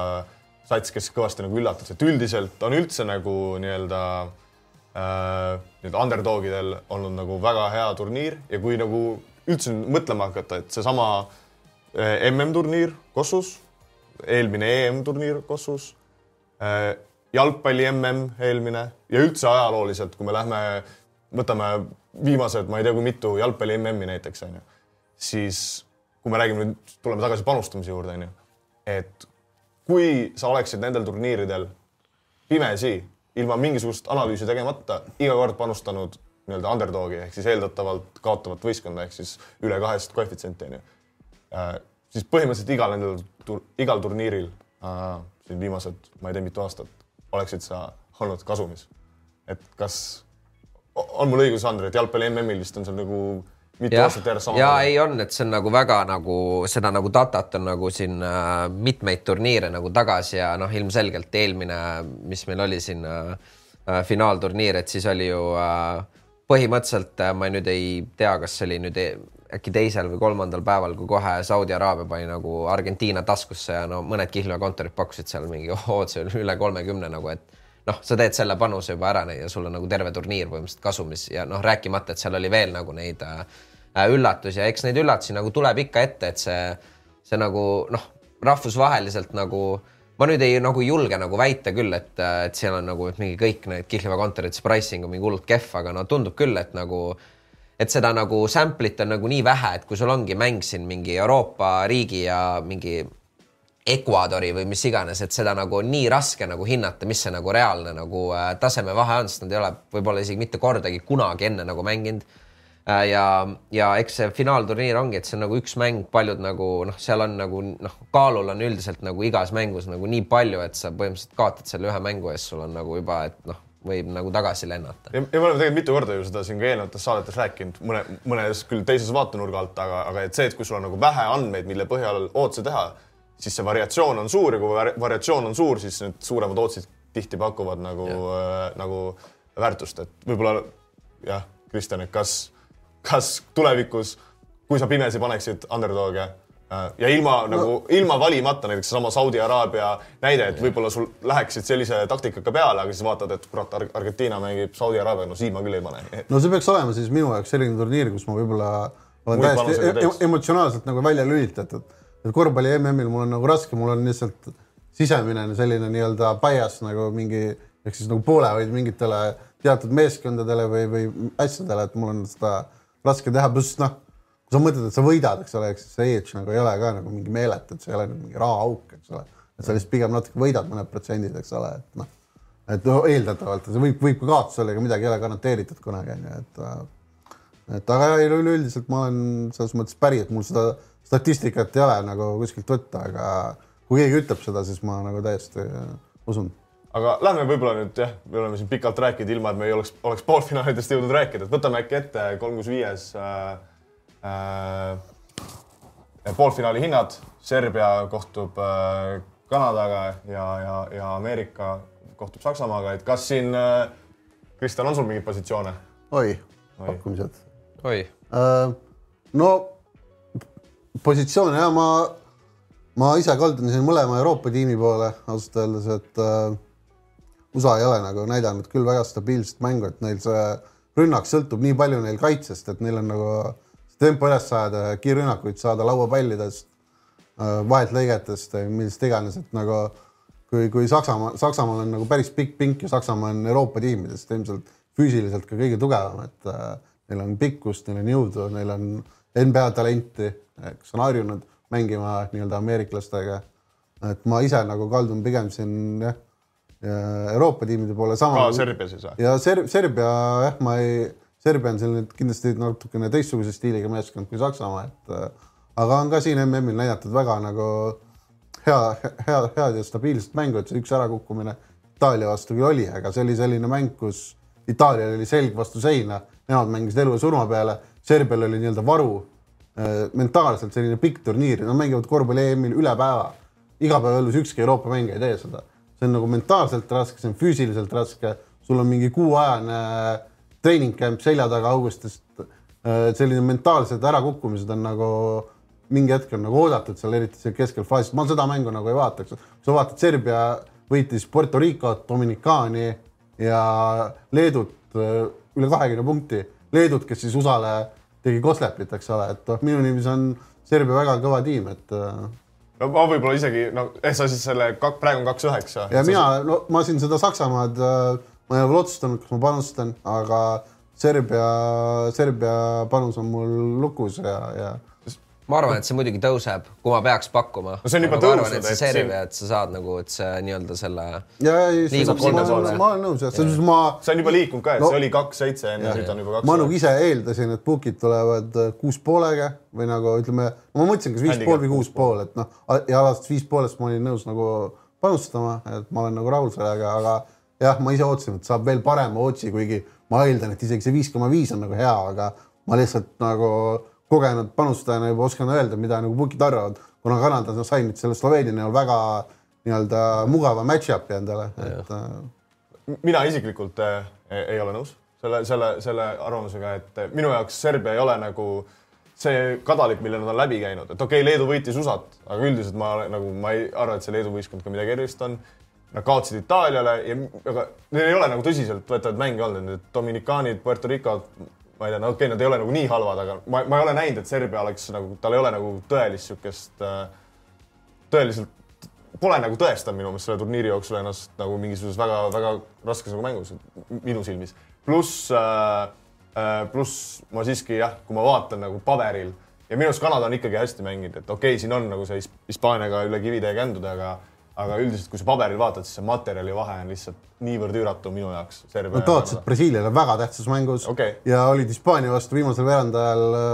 sats, kes kõvasti nagu üllatas, et üldiselt on üldse nagu nii-öelda äh, nii-öelda underdogidel olnud nagu väga hea turniir ja kui nagu üldse mõtlema hakata, et seesama äh, MM-turniir Kossus, eelmine EM-turniir Kossus äh, jalgpalli MM eelmine ja üldse ajalooliselt, kui me lähme, võtame viimased, ma ei tea, kui mitu jalgpalli MM-i näiteks onju, siis kui me räägime nüüd, tuleme tagasi panustamise juurde onju, et kui sa oleksid nendel turniiridel pimesi, ilma mingisugust analüüsi tegemata, iga kord panustanud nii-öelda underdogi ehk siis eeldatavalt kaotavat võistkonda ehk siis üle kahest koefitsienti onju äh,, siis põhimõtteliselt igal nendel igal turniiril äh, siin viimased, ma ei tea, mitu aastat oleksid sa olnud kasumis. et kas, on mul õigus, Andrei, et jalgpalli MM-il vist on seal nagu mitu jah aastat järjest sama ja ei on, et see on nagu väga nagu seda nagu datat on nagu siin äh, mitmeid turniire nagu tagasi ja noh, ilmselgelt eelmine, mis meil oli siin äh, äh, finaalturniir, et siis oli ju äh, põhimõtteliselt äh, ma nüüd ei tea, kas see oli nüüd e äkki teisel või kolmandal päeval, kui kohe Saudi Araabia pani nagu Argentiina taskusse ja no mõned kihlveokontorid pakkusid seal mingi *laughs* otse üle kolmekümne nagu, et noh, sa teed selle panuse juba ära ja sul on nagu terve turniir põhimõtteliselt kasumis ja noh, rääkimata, et seal oli veel nagu neid äh, üllatusi ja eks neid üllatusi nagu tuleb ikka ette, et see, see nagu noh, rahvusvaheliselt nagu ma nüüd ei nagu julge nagu väita küll, et, et seal on nagu et mingi kõik need kihlveokontorid, see pricing on mingi hullult kehv, aga no tundub küll, et nagu et seda nagu sample'it on nagu nii vähe, et kui sul ongi mäng siin mingi Euroopa riigi ja mingi Ecuadori või mis iganes, et seda nagu on nii raske nagu hinnata, mis see nagu reaalne nagu äh, tasemevahe on, sest nad ei ole võib-olla isegi mitte kordagi kunagi enne nagu mänginud äh,. ja, ja eks see finaalturniir ongi, et see on nagu üks mäng, paljud nagu noh, seal on nagu noh, kaalul on üldiselt nagu igas mängus nagu nii palju, et sa põhimõtteliselt kaotad selle ühe mängu eest, sul on nagu juba, et noh võib nagu tagasi lennata. ja, me oleme tegelikult mitu korda ju seda siin ka eelnevates saadetes rääkinud, mõne, mõnes küll teises vaatenurga alt, aga, aga et see, et kui sul on nagu vähe andmeid, mille põhjal ootuse teha, siis see variatsioon on suur ja kui variatsioon on suur, siis need suuremad otsid tihti pakuvad nagu äh,, nagu väärtust, et võib-olla jah, Kristjan, et kas, kas tulevikus, kui sa pimesi paneksid underdog'e ja ilma no. nagu, ilma valimata näiteks seesama Saudi Araabia näide, et võib-olla sul läheksid sellise taktikaga peale, aga siis vaatad, et kurat, Argentiina mängib Saudi Araabia, no siin ma küll ei pane. no see peaks olema siis minu jaoks selline turniir, kus ma võib-olla olen Muid täiesti e e emotsionaalselt nagu välja lülitatud. et korvpalli MM-il mul on nagu raske, mul on lihtsalt sisemine selline nii-öelda bias nagu mingi ehk siis nagu poolehoid mingitele teatud meeskondadele või, või asjadele, et mul on seda raske teha, pluss noh sa mõtled, et sa võidad, eks ole, eks see edge nagu ei ole ka nagu mingi meeletu, et see ei ole mingi rahaauk, eks ole. et sa lihtsalt pigem natuke võidad mõned protsendid, eks ole, et noh, et no eeldatavalt see võib, võib ka kaotus olla, ega midagi ei ole garanteeritud kunagi onju, et äh, et aga üleüldiselt ma olen selles mõttes päri, et mul seda statistikat ei ole nagu kuskilt võtta, aga kui keegi ütleb seda, siis ma nagu täiesti äh, usun aga lähme võib-olla nüüd jah, me oleme siin pikalt rääkinud, ilma et me ei oleks, oleks poolfinaalidest jõudnud rääkida, et võtame äkki ette kolm kuus viies Äh, poolfinaali hinnad, Serbia kohtub äh, Kanadaga ja, ja, ja Ameerika kohtub Saksamaaga, et kas siin äh,, Kristjan, on sul mingeid positsioone? oi, pakkumised. oi äh,. no positsioone ja ma, ma ise kaldun siin mõlema Euroopa tiimi poole ausalt öeldes, et äh, USA ei ole nagu näidanud küll väga stabiilset mängu, et neil see rünnak sõltub nii palju neil kaitsest, et neil on nagu tempo üles saada, kiirrünnakuid saada lauapallidest, äh, vahetlõigetest, millest iganes, et nagu kui, kui Saksamaa, Saksamaal on nagu päris pikk pink ja Saksamaa on Euroopa tiimidest ilmselt füüsiliselt ka kõige tugevam, et äh, neil on pikkust, neil on jõudu, neil on NBA talenti, kes on harjunud mängima nii-öelda ameeriklastega. et ma ise nagu kaldun pigem siin jah, Euroopa tiimide poole sama. Serbia siis või? ja Ser Serbia jah, ma ei Serbia on nüüd kindlasti natukene teistsuguse stiiliga meeskond kui Saksamaa, et äh, aga on ka siin MM-il näidatud väga nagu hea, hea, head ja stabiilset mängu, et see üks ärakukkumine Itaalia vastu küll oli, aga see oli selline mäng, kus Itaalial oli selg vastu seina, nemad mängisid elu ja surma peale, Serbial oli nii-öelda varu äh, mentaalselt selline pikk turniir, nad mängivad korvpalli EM-il üle päeva. igapäevaelus ükski Euroopa mängija ei tee seda, see on nagu mentaalselt raske, see on füüsiliselt raske, sul on mingi kuuajane äh, treening camp selja taga augustist. Äh, selline mentaalsed ärakukkumised on nagu mingi hetk on nagu oodatud seal, eriti seal keskel faasis, ma seda mängu nagu ei vaataks. sa vaatad, Serbia võitis Puerto Ricot, Dominikaani ja Leedut äh, üle kahekümne punkti. Leedut, kes siis USA-le tegi Koslepit, eks ole, et noh, minu niiviisi on Serbia väga kõva tiim, et äh, no ma võib-olla isegi no, ehk sa siis selle kak, praegu on kaks üheksa. ja mina, no ma siin seda Saksamaad äh, ma ei ole veel otsustanud, kas ma panustan, aga Serbia, Serbia panus on mul lukus ja, ja ma arvan, et see muidugi tõuseb, kui ma peaks pakkuma. no see on juba tõusnud. et see Serbia, et sa saad nagu, et see nii-öelda selle. ja, ja, ma, ma olen nõus jah, selles mõttes ma. see on juba liikunud ka, et no, see oli kaks-seitse enne, nüüd on juba kaks. ma nagu ise eeldasin, et book'id tulevad äh, kuus poolega või nagu ütleme, ma mõtlesin, kas viis pool või kuus pool, et noh, ja alates viis poolest ma olin nõus nagu panustama, et ma olen nagu rahul sellega, aga jah, ma ise ootasin, et saab veel parema otsi, kuigi ma eeldan, et isegi see viis koma viis on nagu hea, aga ma lihtsalt nagu kogenud panustajana juba oskan öelda, mida nagu book'id arvavad, kuna Kanada sai nüüd selle Sloveenia näol väga nii-öelda mugava match-up'i endale, et äh, mina isiklikult äh, ei ole nõus selle, selle, selle arvamusega, et äh, minu jaoks Serbia ei ole nagu see kadalik, mille nad on läbi käinud, et okei okay,, Leedu võitis USA-t, aga üldiselt ma nagu, ma ei arva, et see Leedu võistkond ka midagi erilist on. Nad kaotasid Itaaliale ja, aga neil ei ole nagu tõsiseltvõetavaid mänge olnud, need Dominikaanid, Puerto Ricod, ma ei tea, no okei okay,, nad ei ole nagu nii halvad, aga ma, ma ei ole näinud, et Serbia oleks nagu, tal ei ole nagu tõelist niisugust, tõeliselt pole nagu tõestanud minu meelest selle turniiri jooksul ennast nagu mingisuguses väga-väga raskes nagu mängus minu silmis. pluss äh, äh,, pluss ma siiski jah, kui ma vaatan nagu paberil ja minu arust Kanada on ikkagi hästi mänginud, et okei okay,, siin on nagu see Hispaaniaga üle kivide ja kändude, aga aga üldiselt, kui sa paberil vaatad, siis see materjali vahe on lihtsalt niivõrd üüratu minu jaoks. Nad kaotasid Brasiiliale väga tähtsas mängus okay. ja olid Hispaania vastu viimasel veerandajal äh,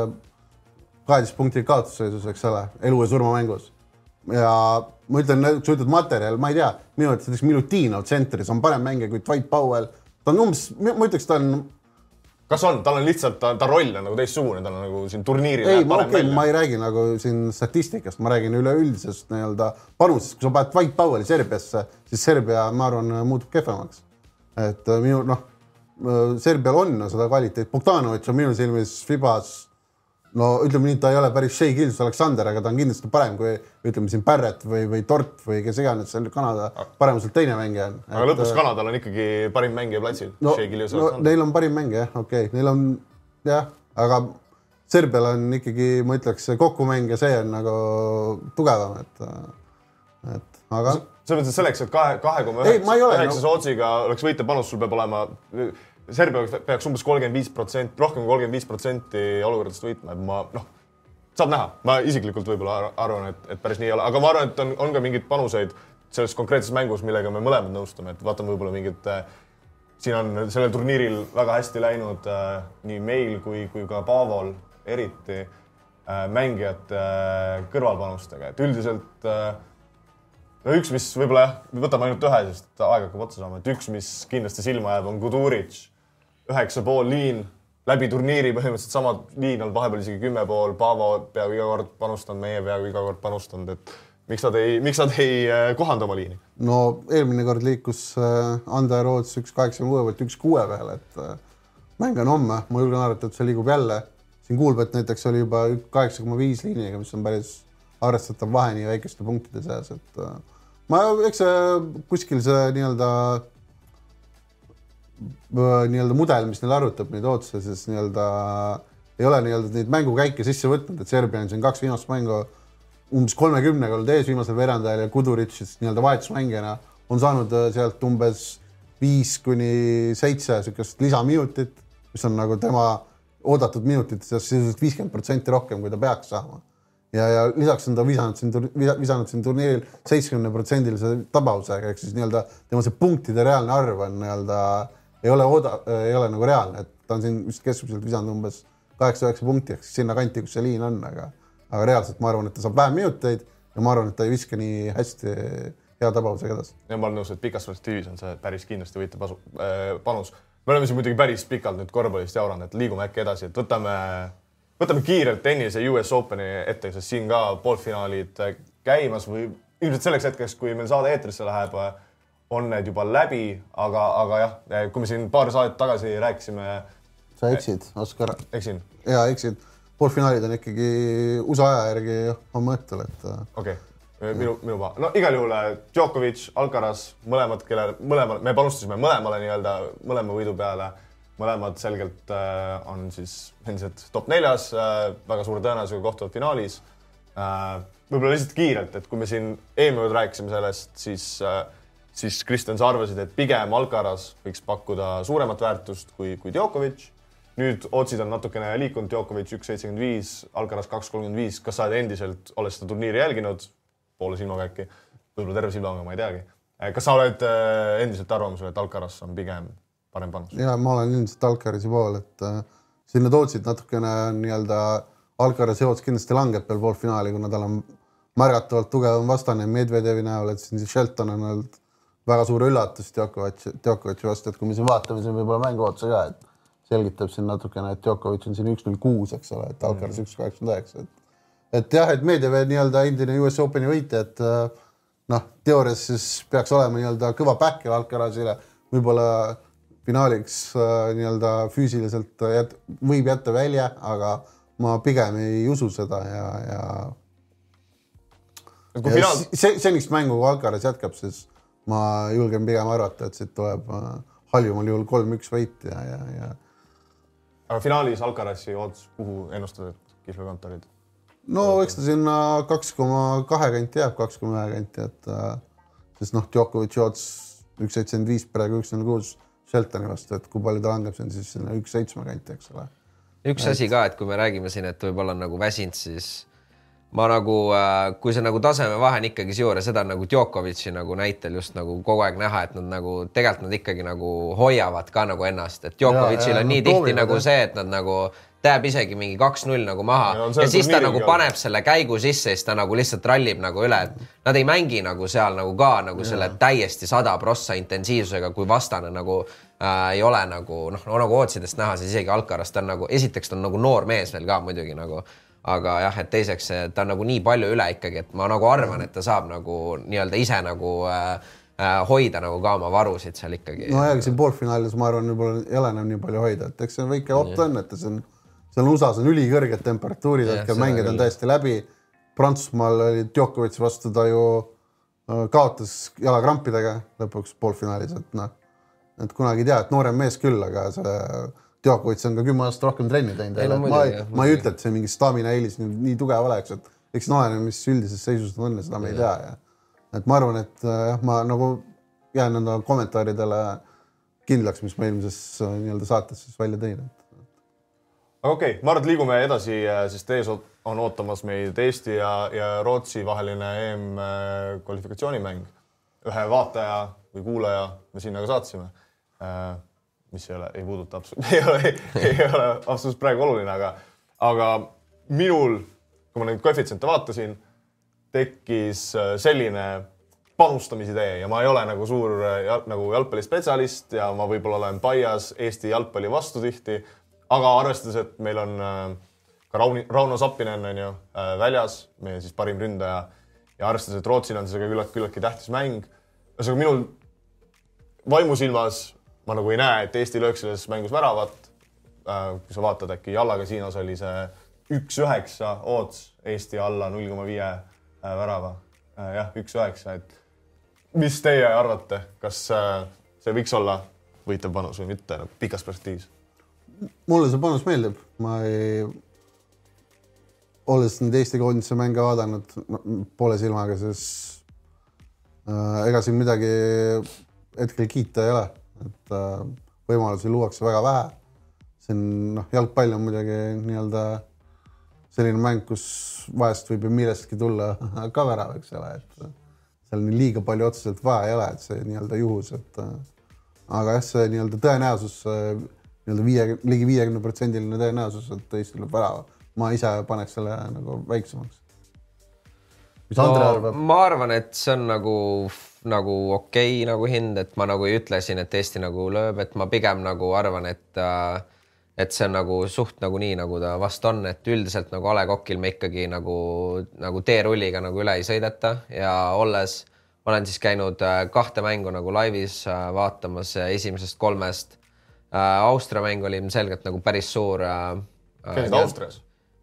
kaheteist punkti kaotusseisus, eks ole, elu ja surma mängus ja ma ütlen, sa ütled materjal, ma ei tea, minu arvates näiteks Milutinov tsentris on parem mängija kui Dwight Powell. ta on umbes, ma ütleks, ta on. Kas on, tal on lihtsalt, ta, ta roll on nagu teistsugune, tal on nagu siin turniiril. ei, ma okei okay,, ma ei räägi nagu siin statistikast, ma räägin üleüldisest nii-öelda panusest, kui sa paned Dwight Powelli Serbiasse, siis Serbia, ma arvan, muutub kehvemaks. et äh, minu noh, äh, Serbial on seda kvaliteeti, Bogdanovitš on minu silmis Fibas no ütleme nii, ta ei ole päris Shea Gilles Alexander, aga ta on kindlasti parem kui ütleme siin Barrett või, või Tort või kes iganes seal Kanada paremuselt teine mängija on. aga et, lõpuks Kanadal on ikkagi parim mängija platsil no,. no neil on parim mängija jah, okei okay., neil on jah, aga Serbial on ikkagi, ma ütleks, kokkumäng ja see on nagu tugevam, et, et aga. selles mõttes, selleks, et kahe, kahe koma üheksa Sootsiga oleks võitepanus, sul peab olema Serbia peaks umbes kolmkümmend viis protsenti, rohkem kui kolmkümmend viis protsenti olukordadest võitma, et ma noh, saab näha, ma isiklikult võib-olla arvan, et, et päris nii ei ole, aga ma arvan, et on, on ka mingeid panuseid selles konkreetses mängus, millega me mõlemad nõustume, et vaatame võib-olla mingit äh, siin on sellel turniiril väga hästi läinud äh, nii meil kui, kui ka Paavol eriti äh, mängijate äh, kõrvalpanustega, et üldiselt äh, no üks, mis võib-olla jah, võtame ainult ühe, sest aeg hakkab otsa saama, et üks, mis kindlasti silma jääb, on Guduric üheksa pool liin läbi turniiri põhimõtteliselt sama liin olnud, vahepeal isegi kümme pool, Paavo peaaegu iga kord panustanud, meie peaaegu iga kord panustanud, et miks nad ei, miks nad ei äh, kohanda oma liini? no eelmine kord liikus äh, Ander Roots üks kaheksakümne kuue pealt üks kuue peale, et äh, mäng on homme, ma julgen arvata, et see liigub jälle. siin Kuulbet näiteks oli juba kaheksa koma viis liiniga, mis on päris arvestatav vahe nii väikeste punktide seas, et ma, eks see kuskil see nii-öelda nii-öelda mudel, mis neil arvutab neid otsuseid, siis nii-öelda ei ole nii-öelda neid mängukäike sisse võtnud, et Serbia on siin kaks viimast mängu umbes kolmekümnega olnud ees viimasel veerandajal ja Kuduric siis nii-öelda vahetusmängijana on saanud äh, sealt umbes viis kuni seitse niisugust lisaminutit, mis on nagu tema oodatud minutite seas sisuliselt viiskümmend protsenti rohkem, kui ta peaks saama. ja, ja lisaks on ta visanud siin, visanud siin turniiril seitsmekümne protsendilise tabavusega ehk siis nii-öelda tema see punktide reaalne arv on nii-öelda ei ole ooda-, ei ole nagu reaalne, et ta on siin vist keskmiselt visanud umbes kaheksa-üheksa punkti ehk siis sinnakanti, kus see liin on, aga, aga reaalselt ma arvan, et ta saab vähem minuteid ja ma arvan, et ta ei viska nii hästi hea tabavusega edasi. ja ma olen nõus, et pikas perspektiivis on see päris kindlasti võita pasu äh,, panus. me oleme siin muidugi päris pikalt nüüd korvpallist jauranud, et liigume äkki edasi, et võtame, võtame kiirelt tennise US Openi ette, sest siin ka poolfinaalid käimas või ilmselt selleks hetkeks, kui meil saade eetrisse läheb on need juba läbi, aga, aga jah, kui me siin paar saadet tagasi rääkisime. sa eksid, Oskar. eksin? jaa, eksid. poolfinaalid on ikkagi USA aja järgi homme õhtul, et. Okei okay., minu, minu paha. no igal juhul äh, Djokovic, Alcaraz, mõlemad, kelle, mõlemal, me panustasime mõlemale nii-öelda, mõlema võidu peale. mõlemad selgelt äh, on siis endiselt top neljas äh,, väga suure tõenäosusega kohtuvad finaalis äh,. võib-olla lihtsalt kiirelt, et kui me siin eelmine kord rääkisime sellest, siis äh, siis Kristjan, sa arvasid, et pigem Alcaraz võiks pakkuda suuremat väärtust kui, kui Djokovic. nüüd otsid on natukene liikunud, Djokovic üks seitsekümmend viis, Alcaraz kaks kolmkümmend viis. kas sa oled endiselt, olles seda turniiri jälginud, poole silmaga äkki, võib-olla terve silmaga, ma ei teagi. kas sa oled äh, endiselt arvamusel, et Alcaraz on pigem parem panus? ja ma olen endiselt Alcarazi pool, et äh, siin need otsid natukene nii-öelda Alcarazi ots kindlasti langeb veel poolfinaali, kuna tal on märgatavalt tugevam vastane Medvedjevi näol, et siin Shelton on olnud väga suur üllatus Djokovic, Djokovic'i vastu, et kui me siin vaatame siin võib-olla mängu otsa ka, et selgitab siin natukene, et Djokovic on siin üks null kuus, eks ole, et Alcaraz üks kaheksakümmend üheksa, et et jah, et meedia nii-öelda endine US Openi võitja, et äh, noh, teoorias siis peaks olema nii-öelda kõva backer Alcarazile, võib-olla finaaliks äh, nii-öelda füüsiliselt jät, võib jätta välja, aga ma pigem ei usu seda ja, ja finaal, see, sellist mängu, kui Alcaraz jätkab, siis ma julgen pigem arvata, et siit tuleb äh, halvimal juhul kolm-üks võit ja, ja, ja aga finaalis Alcarazi odds, kuhu ennustad, et kihlvekontorid? no eks ta sinna kaks koma kahe kanti jääb, kaks koma ühe kanti, et äh, sest noh, Djokovic'i odds üks seitsekümmend viis praegu üks null kuus Sheltoni vastu, et kui palju ta langeb, see on siis sinna üks seitsme kanti, eks ole. üks asi ka, et kui me räägime siin, et võib-olla on nagu väsinud, siis ma nagu, kui see nagu tasemevahe on ikkagi ja seda on nagu Djokovic'i nagu näitel just nagu kogu aeg näha, et nad nagu tegelikult nad ikkagi nagu hoiavad ka nagu ennast, et Djokovic'il Ja, ja, on nii tihti nagu see, et nad nagu jääb isegi mingi kaks-null nagu maha Ja ja, ja siis ta nagu paneb selle käigu sisse ja siis ta nagu lihtsalt rallib nagu üle, et nad ei mängi nagu seal nagu ka nagu selle täiesti sada prossa intensiivsusega, kui vastane nagu äh, ei ole nagu noh, nagu Ootsidest näha, siis isegi Alcaraz ta on nagu, esiteks ta on nagu noor mees veel ka muidugi nagu, aga jah, et teiseks see- ta on nagu nii palju üle ikkagi, et ma nagu arvan, et ta saab nagu nii-öelda ise nagu äh, hoida nagu ka oma varusid seal ikkagi. No ja siin poolfinaalis ma arvan, võib-olla ei ole enam nii palju hoida, et eks see väike opt on, et see on, seal USA-s on ülikõrged temperatuurid hetkel, mängijad on täiesti läbi. Prantsusmaal oli Djokovic vastu ta ju äh, kaotas jalakrampidega lõpuks poolfinaalis, et noh, et kunagi ei tea, et noorem mees küll, aga see Djokovic on ka kümme aastat rohkem trenni teinud ma muidugi, ei ma ei ütle, et see mingi staamina eelis nüüd nii tugev oleks, et eks oleneb, mis üldises seisus ta on ja seda me ei tea ja et ma arvan, et äh, jah, ma nagu jään nende kommentaaridele kindlaks, mis ma eelmises äh, nii-öelda saates siis välja tõin, aga okei okay,, ma arvan, et liigume edasi, sest ees on ootamas meid Eesti ja, ja Rootsi vaheline EM äh, kvalifikatsioonimäng. ühe vaataja või kuulaja me sinna ka saatsime. Mis ei ole, ei puuduta absoluutselt, *laughs* ei ole, ei ole absoluutselt praegu oluline, aga, aga minul, kui ma neid koefitsiente vaatasin, tekkis äh, selline panustamisidee ja ma ei ole nagu suur äh, jal- nagu jalgpallispetsialist ja ma võib-olla olen paias Eesti jalgpalli vastu tihti, aga arvestades, et meil on äh, ka Rauni, Rauno Sappinen on ju väljas, meie siis parim ründaja ja arvestades, et Rootsil on see küllalt, küllaltki tähtis mäng. ühesõnaga minul vaimusilmas ma nagu ei näe, et Eesti lööks selles mängus väravat. kui sa vaatad äkki Jalla kasiinos oli see üks üheksa odds Eesti alla null koma viie äh, värava. jah, üks üheksa, et mis teie arvate, kas äh, see võiks olla võitev panus või mitte nagu pikas perspektiivis? mulle see panus meeldib, ma ei, olles nüüd Eesti koondise mänge vaadanud poole silmaga, siis äh, ega siin midagi hetkel kiita ei ole, et äh, võimalusi luuakse väga vähe. on noh, jalgpall on muidugi nii-öelda selline mäng, kus vahest võib ju millestki tulla *laughs* ka värav, eks ole, et seal nii liiga palju otseselt vaja ei ole, et see nii-öelda juhus, et äh, aga jah, see nii-öelda tõenäosus, nii-öelda viie, ligi viiekümne protsendiline tõenäosus, et Eesti tuleb värava. ma ise paneks selle nagu väiksemaks. mis Andre no, arvab? ma arvan, et see on nagu, nagu okei okay, nagu hind, et ma nagu ei ütle siin, et Eesti nagu lööb, et ma pigem nagu arvan, et äh, et see on nagu suht nagu nii, nagu ta vast on, et üldiselt nagu A Le Coqil me ikkagi nagu, nagu teerulliga nagu üle ei sõideta ja olles, ma olen siis käinud äh, kahte mängu nagu laivis äh, vaatamas esimesest kolmest. Austria mäng oli ilmselgelt nagu päris suur käisid Austrias?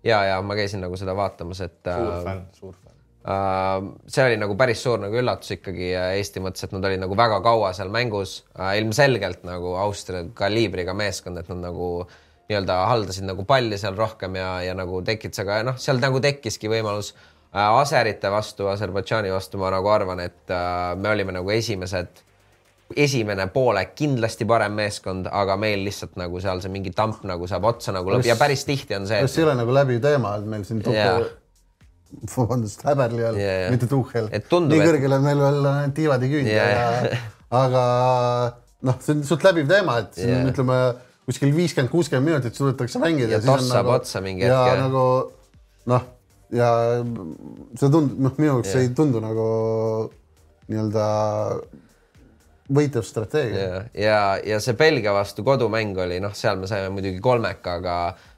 ja, ja ma käisin nagu seda vaatamas, et. suur fänn, suur fänn. Uh, see oli nagu päris suur nagu üllatus ikkagi äh, Eesti mõttes, et nad olid nagu väga kaua seal mängus uh,, ilmselgelt nagu Austria kaliibriga meeskond, et nad nagu nii-öelda haldasid nagu palli seal rohkem ja, ja nagu tekitas, aga noh, seal nagu tekkiski võimalus uh, Aserite vastu, Aserbaidžaani vastu ma nagu arvan, et me olime nagu esimesed, esimene poolek kindlasti parem meeskond, aga meil lihtsalt nagu seal see mingi tamp nagu saab otsa nagu lõpp ja päris tihti on see, see ei ole nagu läbiv teema, et meil siin Jaa. *laughs* Vabandust, Häberli all Jaa, jaa. mitte Tuhhel. Nii kõrgele on meil veel äh, tiivad ei küündi Jaa, ja jaa. aga noh, see on suht läbiv teema, et siin on, ütleme kuskil viiskümmend, kuuskümmend minutit suudetakse mängida. Ja toss saab otsa mingi ja hetk, jah. nagu noh, ja see tundub, noh, minu jaoks Jaa. ei tundu nagu nii-öelda võitev strateegia. ja, ja, ja see Belgia vastu kodumäng oli noh, seal me saime muidugi kolmeka, aga,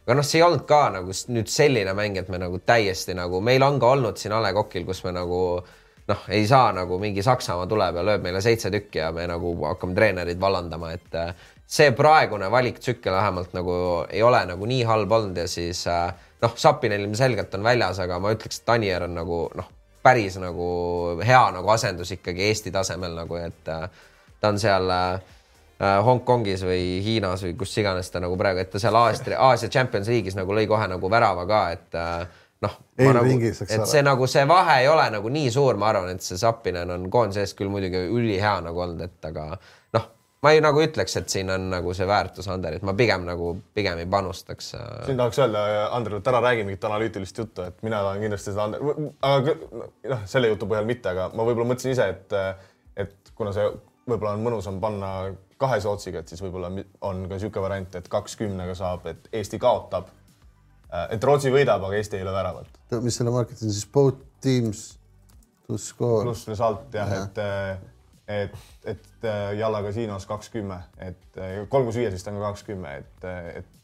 aga noh, see ei olnud ka nagu nüüd selline mäng, et me nagu täiesti nagu, meil on ka olnud siin A Le Coqil, kus me nagu noh, ei saa nagu mingi Saksamaa tuleb ja lööb meile seitse tükki ja me nagu hakkame treenereid vallandama, et äh, see praegune valiktsükkel vähemalt nagu ei ole nagu nii halb olnud ja siis äh, noh, Sapinen ilmselgelt on väljas, aga ma ütleks, et Anier on nagu noh, päris nagu hea nagu asendus ikkagi Eesti tasemel nagu, et äh, ta on seal äh, Hongkongis või Hiinas või kus iganes ta nagu praegu, et ta seal Aasia, Aasia Champions League'is nagu lõi kohe nagu värava ka, et äh, noh, nagu, et ole. see nagu see vahe ei ole nagu nii suur, ma arvan, et see Zappinen on koondise eest küll muidugi ülihea nagu olnud, et aga noh, ma ei nagu ütleks, et siin on nagu see väärtus Anderit, ma pigem nagu pigem ei panustaks äh, siin tahaks öelda Andrele, et ära räägi mingit analüütilist juttu, et mina tahan kindlasti seda Ander, aga noh, selle jutu põhjal mitte, aga ma võib-olla mõtlesin ise, et, et kuna see võib-olla on mõnusam panna kahe sootsiga, et siis võib-olla on ka niisugune variant, et kaks kümnega saab, et Eesti kaotab. et Rootsi võidab, aga Eesti ei löö väravat. mis selle market on siis both teams to score. pluss result jah ja., et, et, et Jalla kasiinos kakskümmend, et kolm kuus viies vist on ka kakskümmend, et, et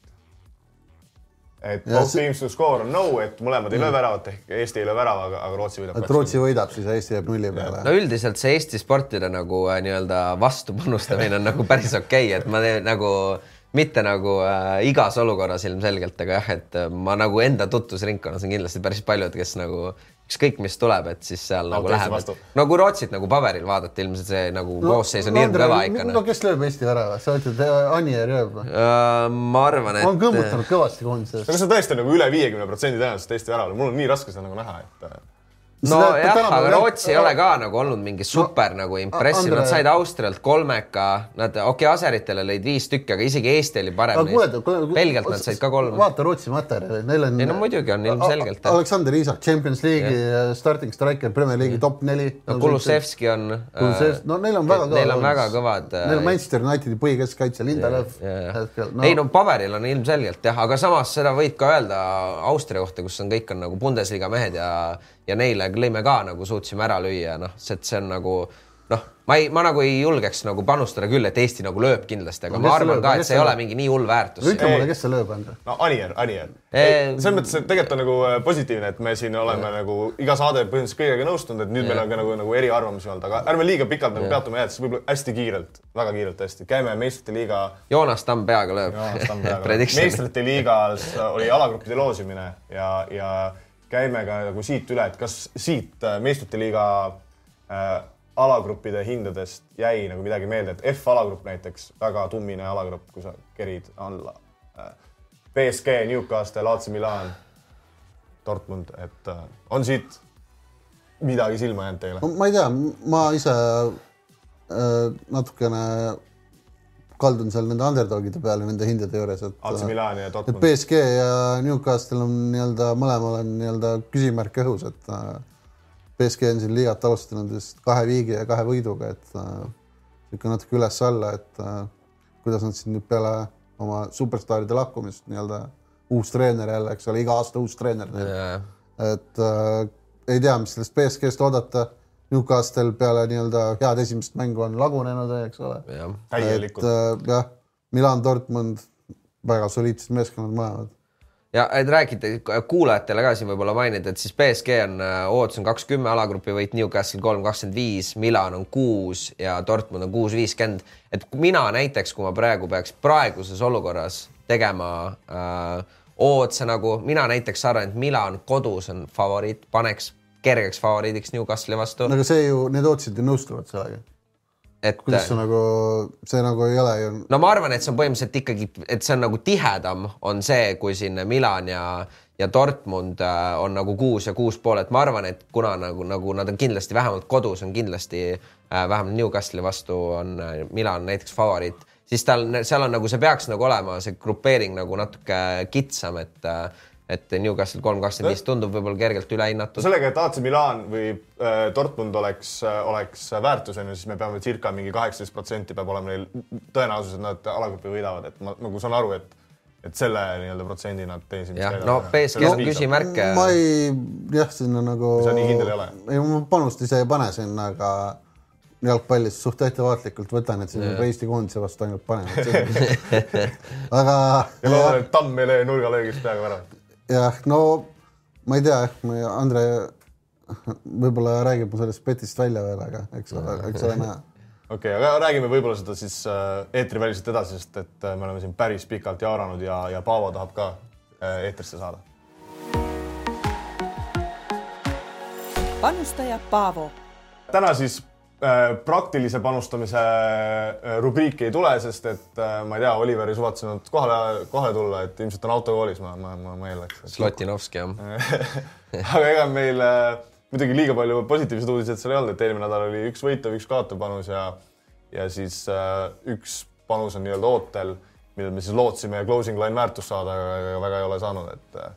et both see- teams to score on no, et mõlemad ei löö väravat ehk Eesti ei löö värava, aga, Rootsi võidab. et Rootsi võidab, siis Eesti jääb nulli peale no. üldiselt see Eesti sportide nagu äh, nii-öelda vastu panustamine on nagu päris okei okay,, et ma teen nagu mitte nagu äh, igas olukorras ilmselgelt, aga jah, et äh, ma nagu enda tutvusringkonnas on kindlasti päris paljud, kes nagu ükskõik, mis tuleb, et siis seal nagu täitsa läheb no kui Rootsit nagu paberil vaadata, ilmselt see nagu no, koosseis on hirmkõva ikka no no.. kes lööb Eesti värava, sa ütled Anier lööb või? Uh, ma arvan, on et kõmmutanud kõvasti koondises. aga see on tõesti nagu üle viiekümne protsendi tõenäoliselt Eesti väravale, mul on nii raske seda nagu näha, et no jah, aga Rootsi ei ole ka nagu olnud mingi super no, nagu impressive, Andre- nad said Austrialt kolmeka, nad okei okay,, Aseritele lõid viis tükki, aga isegi Eesti oli parem. Belgialt nad said ka kolm. vaata Rootsi materjali, neil on. Ei no muidugi on ilmselgelt. Aleksander Isak, Champions League'i starting striker, Premier League'i top neli. no Kulusevski on. no neil on väga kõva. Neil on väga kõvad. äh, Neil on Manchester Unitedi põhikeskkaitse Lindelöf ei no paberil on ilmselgelt jah, aga samas seda võib ka öelda Austria kohta, kus on kõik on nagu Bundesliga mehed ja, ja neile lõime ka nagu suutsime ära lüüa, noh, see, et see on nagu noh, ma ei, ma nagu ei julgeks nagu panustada küll, et Eesti nagu lööb kindlasti, aga No ma arvan lööb? ka, et see ei ole mingi nii hull väärtus. ütle mulle, kes see lööb, Andre? no Anier, Anier. Selles mõttes, et tegelikult on nagu äh, positiivne, et me siin oleme nagu iga saade põhimõtteliselt kõigega nõustunud, et nüüd meil on ka nagu, nagu eriarvamusi olnud, aga ärme liiga pikalt nagu peatume jääda, siis võib-olla hästi kiirelt, väga kiirelt hästi, käime meistrite liiga Joonas Tamm peaga lööb. *laughs* Meistrite liigas oli alagruppide loosimine ja, ja käime ka nagu siit üle, et kas siit äh, meistrite liiga äh, alagruppide hindadest jäi nagu midagi meelde, et F-alagrupp näiteks, väga tummine alagrupp, kui sa kerid alla äh,. BSG, Newcastle, AC Milan, Dortmund, et äh, on siit midagi silma jäänud teile? ma ei tea, ma ise äh, natukene kaldun seal nende underdogide peale nende hindade juures, et AC Milan ja et Dortmund. BSG ja Newcastle on nii-öelda mõlemal on nii-öelda küsimärk õhus, et äh, BSG on siin liigat alustanud vist kahe viigi ja kahe võiduga, et äh, niisugune natuke üles-alla, et äh, kuidas nad siin nüüd peale oma superstaaride lahkumist nii-öelda uus treener jälle, eks ole, iga aasta uus treener neil et äh, ei tea, mis sellest BSG-st oodata. Newcastle peale nii-öelda head esimest mängu on lagunenud, eks ole. täielikult. äh, jah, Milan, Dortmund, väga soliidsed meeskonnad mõlemad. ja et rääkida kuulajatele ka siin võib-olla mainida, et siis BSG on äh, ootus on kaks kümme alagrupi võit, Newcastle kolm kakskümmend viis, Milan on kuus ja Dortmund on kuus viiskümmend. et mina näiteks, kui ma praegu peaks praeguses olukorras tegema äh, ootse nagu, mina näiteks arvan, et Milan kodus on favoriit, paneks kergeks favoriidiks Newcastle'i vastu no aga see ju, need ootused ju nõustuvad sellega. et kuidas see nagu, see nagu ei ole ju. no ma arvan, et see on põhimõtteliselt ikkagi, et see on nagu tihedam, on see, kui siin Milan ja, ja Dortmund äh, on nagu kuus ja kuus pool, et ma arvan, et kuna nagu, nagu nad on kindlasti vähemalt kodus on kindlasti äh, vähemalt Newcastle'i vastu on äh, Milan näiteks favoriit, siis tal, seal on nagu see peaks nagu olema see grupeering nagu natuke kitsam, et äh, et Newcastle kolm kakskümmend viis tundub võib-olla kergelt ülehinnatud. sellega, et AC Milan või äh, Dortmund oleks äh,, oleks väärtus on ju, siis me peame circa mingi kaheksateist protsenti peab olema neil tõenäosus, et nad alagrupi võidavad, et ma nagu saan aru, et et selle nii-öelda protsendi nad teesid. jah, no BSG on küsimärke. ma ei, jah, sinna nagu. Sa nii kindel ei ole? ei, ma panust ise ei pane sinna, aga jalgpallis suht ettevaatlikult võtan, et siin yeah. Eesti koondise vastu ainult panen. *laughs* aga ja loodan, et Tamm ei löö nurgalöögist peaga väravat. jah, no ma ei tea, Andre võib-olla räägib mu sellest petist välja veel, aga eks ole, eks ole näha. okei okay,, aga räägime võib-olla seda siis äh, eetriväliselt edasi, sest et äh, me oleme siin päris pikalt jauranud ja, ja Paavo tahab ka äh, eetrisse saada. panustaja Paavo täna siis praktilise panustamise äh, rubriiki ei tule, sest et äh, ma ei tea, Oliver ei suvatsenud kohale, kohale tulla, et ilmselt on autokoolis, ma, ma, ma, ma eeldaks. Slotinovski jah. *laughs* aga ega meil äh, muidugi liiga palju positiivseid uudiseid seal ei olnud, et eelmine nädal oli üks võitev, üks kaotav panus ja ja siis äh, üks panus on nii-öelda ootel, millal me siis lootsime closing line väärtust saada, aga väga ei ole saanud, et äh,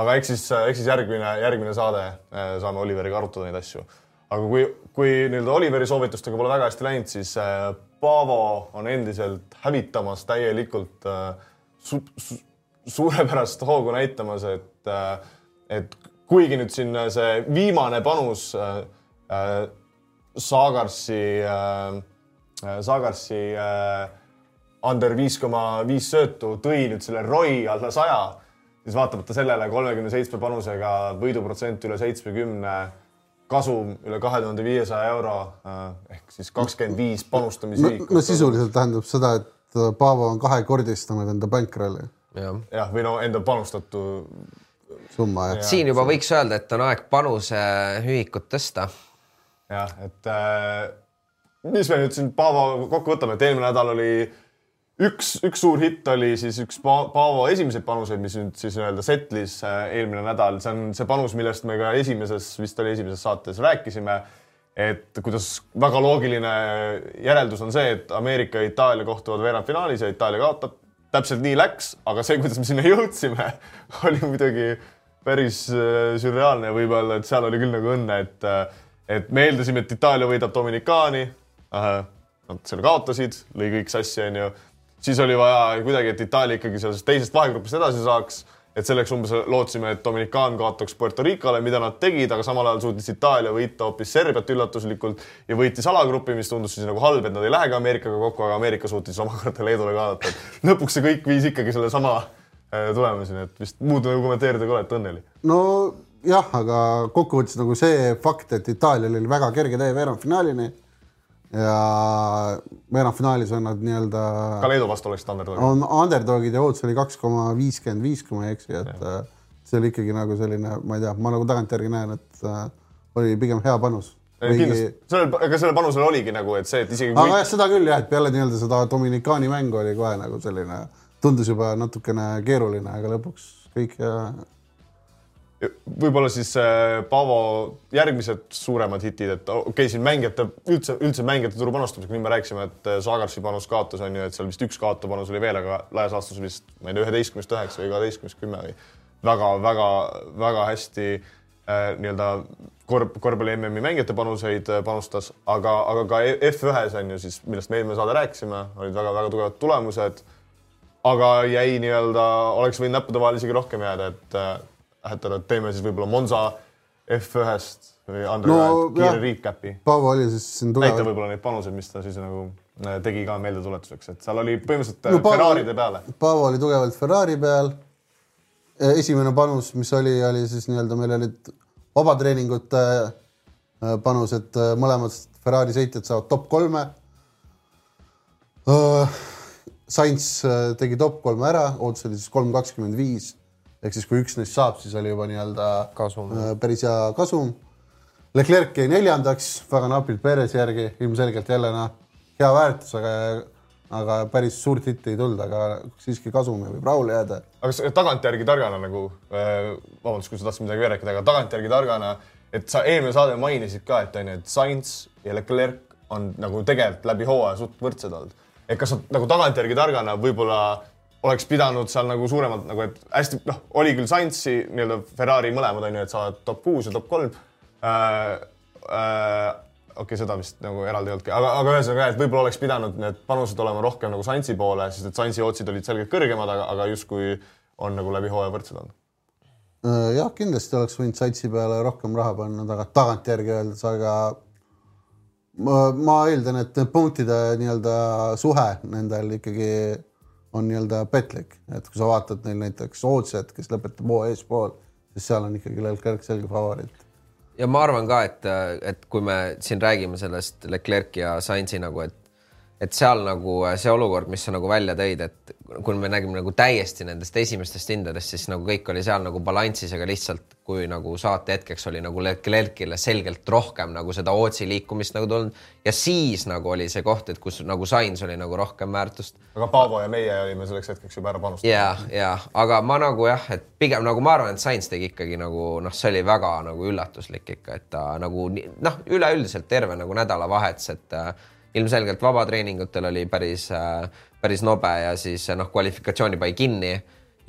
aga eks siis, eks siis järgmine, järgmine saade äh, saame Oliveriga arutada neid asju. Aga kui, kui nii-öelda Oliveri soovitustega pole väga hästi läinud, siis äh, Paavo on endiselt hävitamas täielikult äh, su, su, suurepärast hoogu näitamas, et äh, et kuigi nüüd siin see viimane panus äh, Saagarsi äh,, Saagarsi äh, under viis koma viis söötu tõi nüüd selle ROI alla saja, siis vaatamata sellele kolmekümne seitsme panusega võiduprotsent üle seitsmekümne, kasum üle kahe tuhande viiesaja euro äh, ehk siis kakskümmend viis no, panustamisühikut. no sisuliselt tähendab seda, et Paavo on kahekordistanud enda bankrolli jah. jah, või no enda panustatu summa, siin juba võiks öelda, et on aeg panuseühikut tõsta. jah, et äh, mis me nüüd siin Paavo kokku võtame, et eelmine nädal oli üks, üks suur hitt oli siis üks Pa- Paavo esimseid panuseid, mis nüüd siis nii-öelda setlis äh, eelmine nädal, see on see panus, millest me ka esimeses, vist oli esimeses saates rääkisime. et kuidas väga loogiline järeldus on see, et Ameerika ja Itaalia kohtuvad veerandfinaalis ja Itaalia kaotab. täpselt nii läks, aga see, kuidas me sinna *laughs* jõudsime, oli muidugi päris äh, sürreaalne ja võib öelda, et seal oli küll nagu õnne, et äh, et me eeldasime, et Itaalia võidab Dominikaani. Nad selle kaotasid, lõi kõik sassi, onju. Siis oli vaja kuidagi, et Itaalia ikkagi sellest teisest vahegrupist edasi saaks. et selleks umbes lootsime, et Dominikaan kaotaks Puerto Ricole, mida nad tegid, aga samal ajal suutis Itaalia võita hoopis Serbiat üllatuslikult ja võitis alagrupi, mis tundus siis nagu halb, et nad ei lähegi Ameerikaga kokku, aga Ameerika suutis omakorda Leedule kaotada. lõpuks see kõik viis ikkagi sellesama äh, tulemuseni, et vist muud nagu kommenteerida ka, et õnne oli. no jah, aga kokkuvõttes nagu see fakt, et Itaalial oli väga kerge tee veerandfinaalini ja veerandfinaalis on nad nii-öelda ka Leedu vastu oleks olnud. on underdogid ja ootus oli kaks koma viiskümmend viis, kui ma ei eksi, et äh, see oli ikkagi nagu selline, ma ei tea, ma nagu tagantjärgi näen, et äh, oli pigem hea panus. kindlasti, sellel, ega sellel panusel oligi nagu, et see, et isegi aga kui jah, seda küll jah, et peale nii-öelda seda Dominikaani mängu oli kohe nagu selline, tundus juba natukene keeruline, aga lõpuks kõik ja võib-olla siis äh, Paavo järgmised suuremad hitid, et okei okay,, siin mängijate üldse, üldse mängijate turu panustamisega, nüüd me rääkisime, et äh, Saagarsi panus kaotas, on ju, et seal vist üks kaotav panus oli veel, aga laias laastus vist ma ei tea, üheteistkümnest üheksa või kaheteistkümnest kümme või väga-väga-väga hästi äh, nii-öelda korv, korvpalli MM-i mängijate panuseid äh, panustas, aga, aga ka F1-s on ju siis, millest me eelmine saade rääkisime, olid väga-väga tugevad tulemused aga jäi nii-öelda, oleks võinud näppude vahel isegi rohkem jääda, et äh, et teeme siis võib-olla Monza F1-st või Andre No, kiire recap'i. Paavo oli siis siin näita tugevalt, võib-olla neid panuseid, mis ta siis nagu äh, tegi ka meeldetuletuseks, et seal oli põhimõtteliselt No no, Paavo- Ferraride peale. Paavo oli tugevalt Ferrari peal. esimene panus, mis oli, oli siis nii-öelda meil olid vabatreeningute äh, panus, et äh, mõlemad Ferrari sõitjad saavad top kolme. Sainz äh, tegi top kolme ära, ootus oli siis kolm kakskümmend viis ehk siis kui üks neist saab, siis oli juba nii-öelda Kasum. äh, päris hea kasum. Leclerc jäi neljandaks, väga napilt Perezi järgi, ilmselgelt jälle noh, hea väärtus, aga, aga päris suurt hitti ei tulnud, aga siiski kasumi võib rahule jääda. aga tagantjärgi targana nagu äh,, vabandust, kui sa tahtsid midagi veel rääkida, aga tagantjärgi targana, et sa eelmine saade mainisid ka, et onju, et Sainz ja Leclerc on nagu tegelikult läbi hooaja suht võrdsed olnud. et kas sa nagu tagantjärgi targana võib-olla oleks pidanud seal nagu suuremalt nagu, et hästi noh, oli küll Sainzi nii-öelda Ferrari mõlemad onju, et saavad top kuus ja top kolm äh,. Äh, okei okay,, seda vist nagu eraldi ei olnudki, aga, aga ühesõnaga et võib-olla oleks pidanud need panused olema rohkem nagu Sainzi poole, sest et Sainzi otsid olid selgelt kõrgemad, aga, aga justkui on nagu läbi hooaja võrdsed olnud. Äh, jah, kindlasti oleks võinud satsi peale rohkem raha panna, aga tagantjärgi öeldes, aga ma, ma eeldan, et punktide nii-öelda suhe nendel ikkagi on nii-öelda petlik, et kui sa vaatad neil näiteks Ootset, kes lõpetab hoo eespool, siis seal on ikkagi Leclerc selge favoriit. ja ma arvan ka, et, et kui me siin räägime sellest Leclerc'i ja Sainzi nagu, et et seal nagu see olukord, mis sa nagu välja tõid, et kui me nägime nagu täiesti nendest esimestest hindadest, siis nagu kõik oli seal nagu balansis, aga lihtsalt kui nagu saate hetkeks oli nagu Leclerc'ile selgelt rohkem nagu seda Ootsi liikumist nagu tulnud ja siis nagu oli see koht, et kus nagu Sainz oli nagu rohkem väärtust. aga Paavo ja meie olime selleks hetkeks juba ära panustanud. ja, ja aga ma nagu jah, et pigem nagu ma arvan, et Sainz tegi ikkagi nagu noh, see oli väga nagu üllatuslik ikka, et ta nagu noh, üleüldiselt terve nagu nädalavahetus, et ilmselgelt vabatreeningutel oli päris, äh, päris nobe ja siis noh, kvalifikatsiooni pai kinni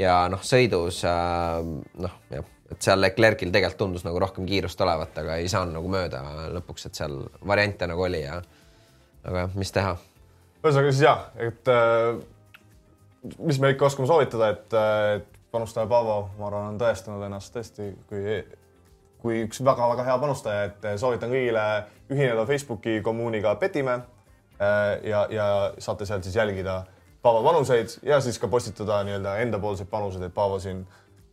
ja noh, sõidus äh, noh, jah, et seal Leclerc'il tegelikult tundus nagu rohkem kiirust olevat, aga ei saanud nagu mööda lõpuks, et seal variante nagu oli ja aga mis teha. ühesõnaga siis jah, et äh, mis me ikka oskame soovitada, et, et panustaja Paavo, ma arvan, on tõestanud ennast tõesti kui, kui üks väga-väga hea panustaja, et soovitan kõigile ühineda Facebooki kommuuniga Petime Äh, ja, ja saate sealt siis jälgida Paavo panuseid ja siis ka postitada nii-öelda endapoolseid panuseid, et Paavo siin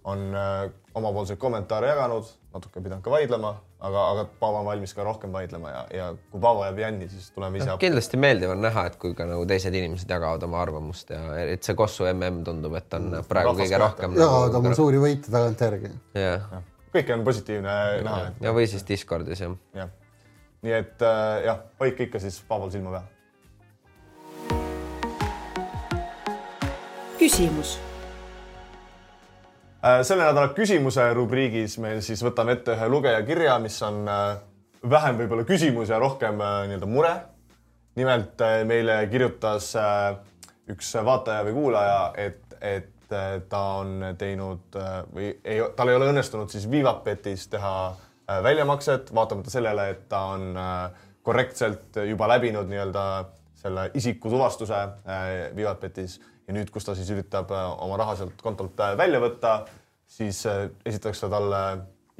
on äh, omapoolseid kommentaare jaganud, natuke pidanud ka vaidlema, aga, aga Paavo on valmis ka rohkem vaidlema ja, ja kui Paavo jääb jänni, siis tuleme ise no,. kindlasti meeldiv on näha, et kui ka nagu teised inimesed jagavad oma arvamust ja et see Kossu mm tundub, et on mm, praegu kõige rohkem. jagavad nagu, oma suuri võite tagantjärgi. jah ja. kõike on positiivne näha. ja või siis Discordis jah. jah nii et äh, jah, hoidke ikka siis Paaval silma peal. küsimus. Selle nädala küsimuse rubriigis me siis võtame ette ühe lugeja kirja, mis on äh, vähem võib-olla küsimus ja rohkem äh, nii-öelda mure. nimelt äh, meile kirjutas äh, üks vaataja või kuulaja, et, et äh, ta on teinud äh, või ei, tal ei ole õnnestunud siis Vivapetis teha äh, Äh, väljamakset, vaatamata sellele, et ta on äh, korrektselt juba läbinud nii-öelda selle isikutuvastuse äh, Vivatbetis ja nüüd, kus ta siis üritab oma raha sealt kontolt välja võtta, siis esitatakse talle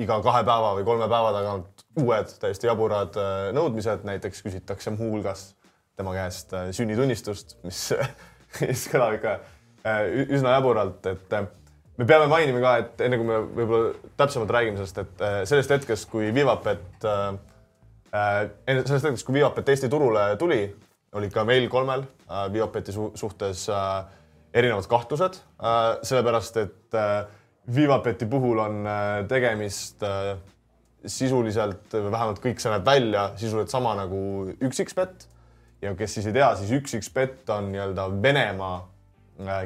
iga kahe päeva või kolme päeva tagant uued täiesti jaburad nõudmised, näiteks küsitakse muuhulgas tema käest sünnitunnistust, mis, *laughs* mis kõlab ikka üsna jaburalt, et me peame mainima ka, et enne kui me võib-olla täpsemalt räägime sellest, et äh, sellest hetkest, kui Vivapet äh,, äh sellest hetkest, kui Vivapet Eesti turule tuli, oli ka meil kolmel äh, Vivapeti su suhtes äh, erinevad kahtlused äh,, sellepärast et Vivapeti puhul on tegemist sisuliselt, vähemalt kõik see näeb välja sisuliselt sama nagu üks X-bet. Ja kes siis ei tea, siis üks X-bet on nii-öelda Venemaa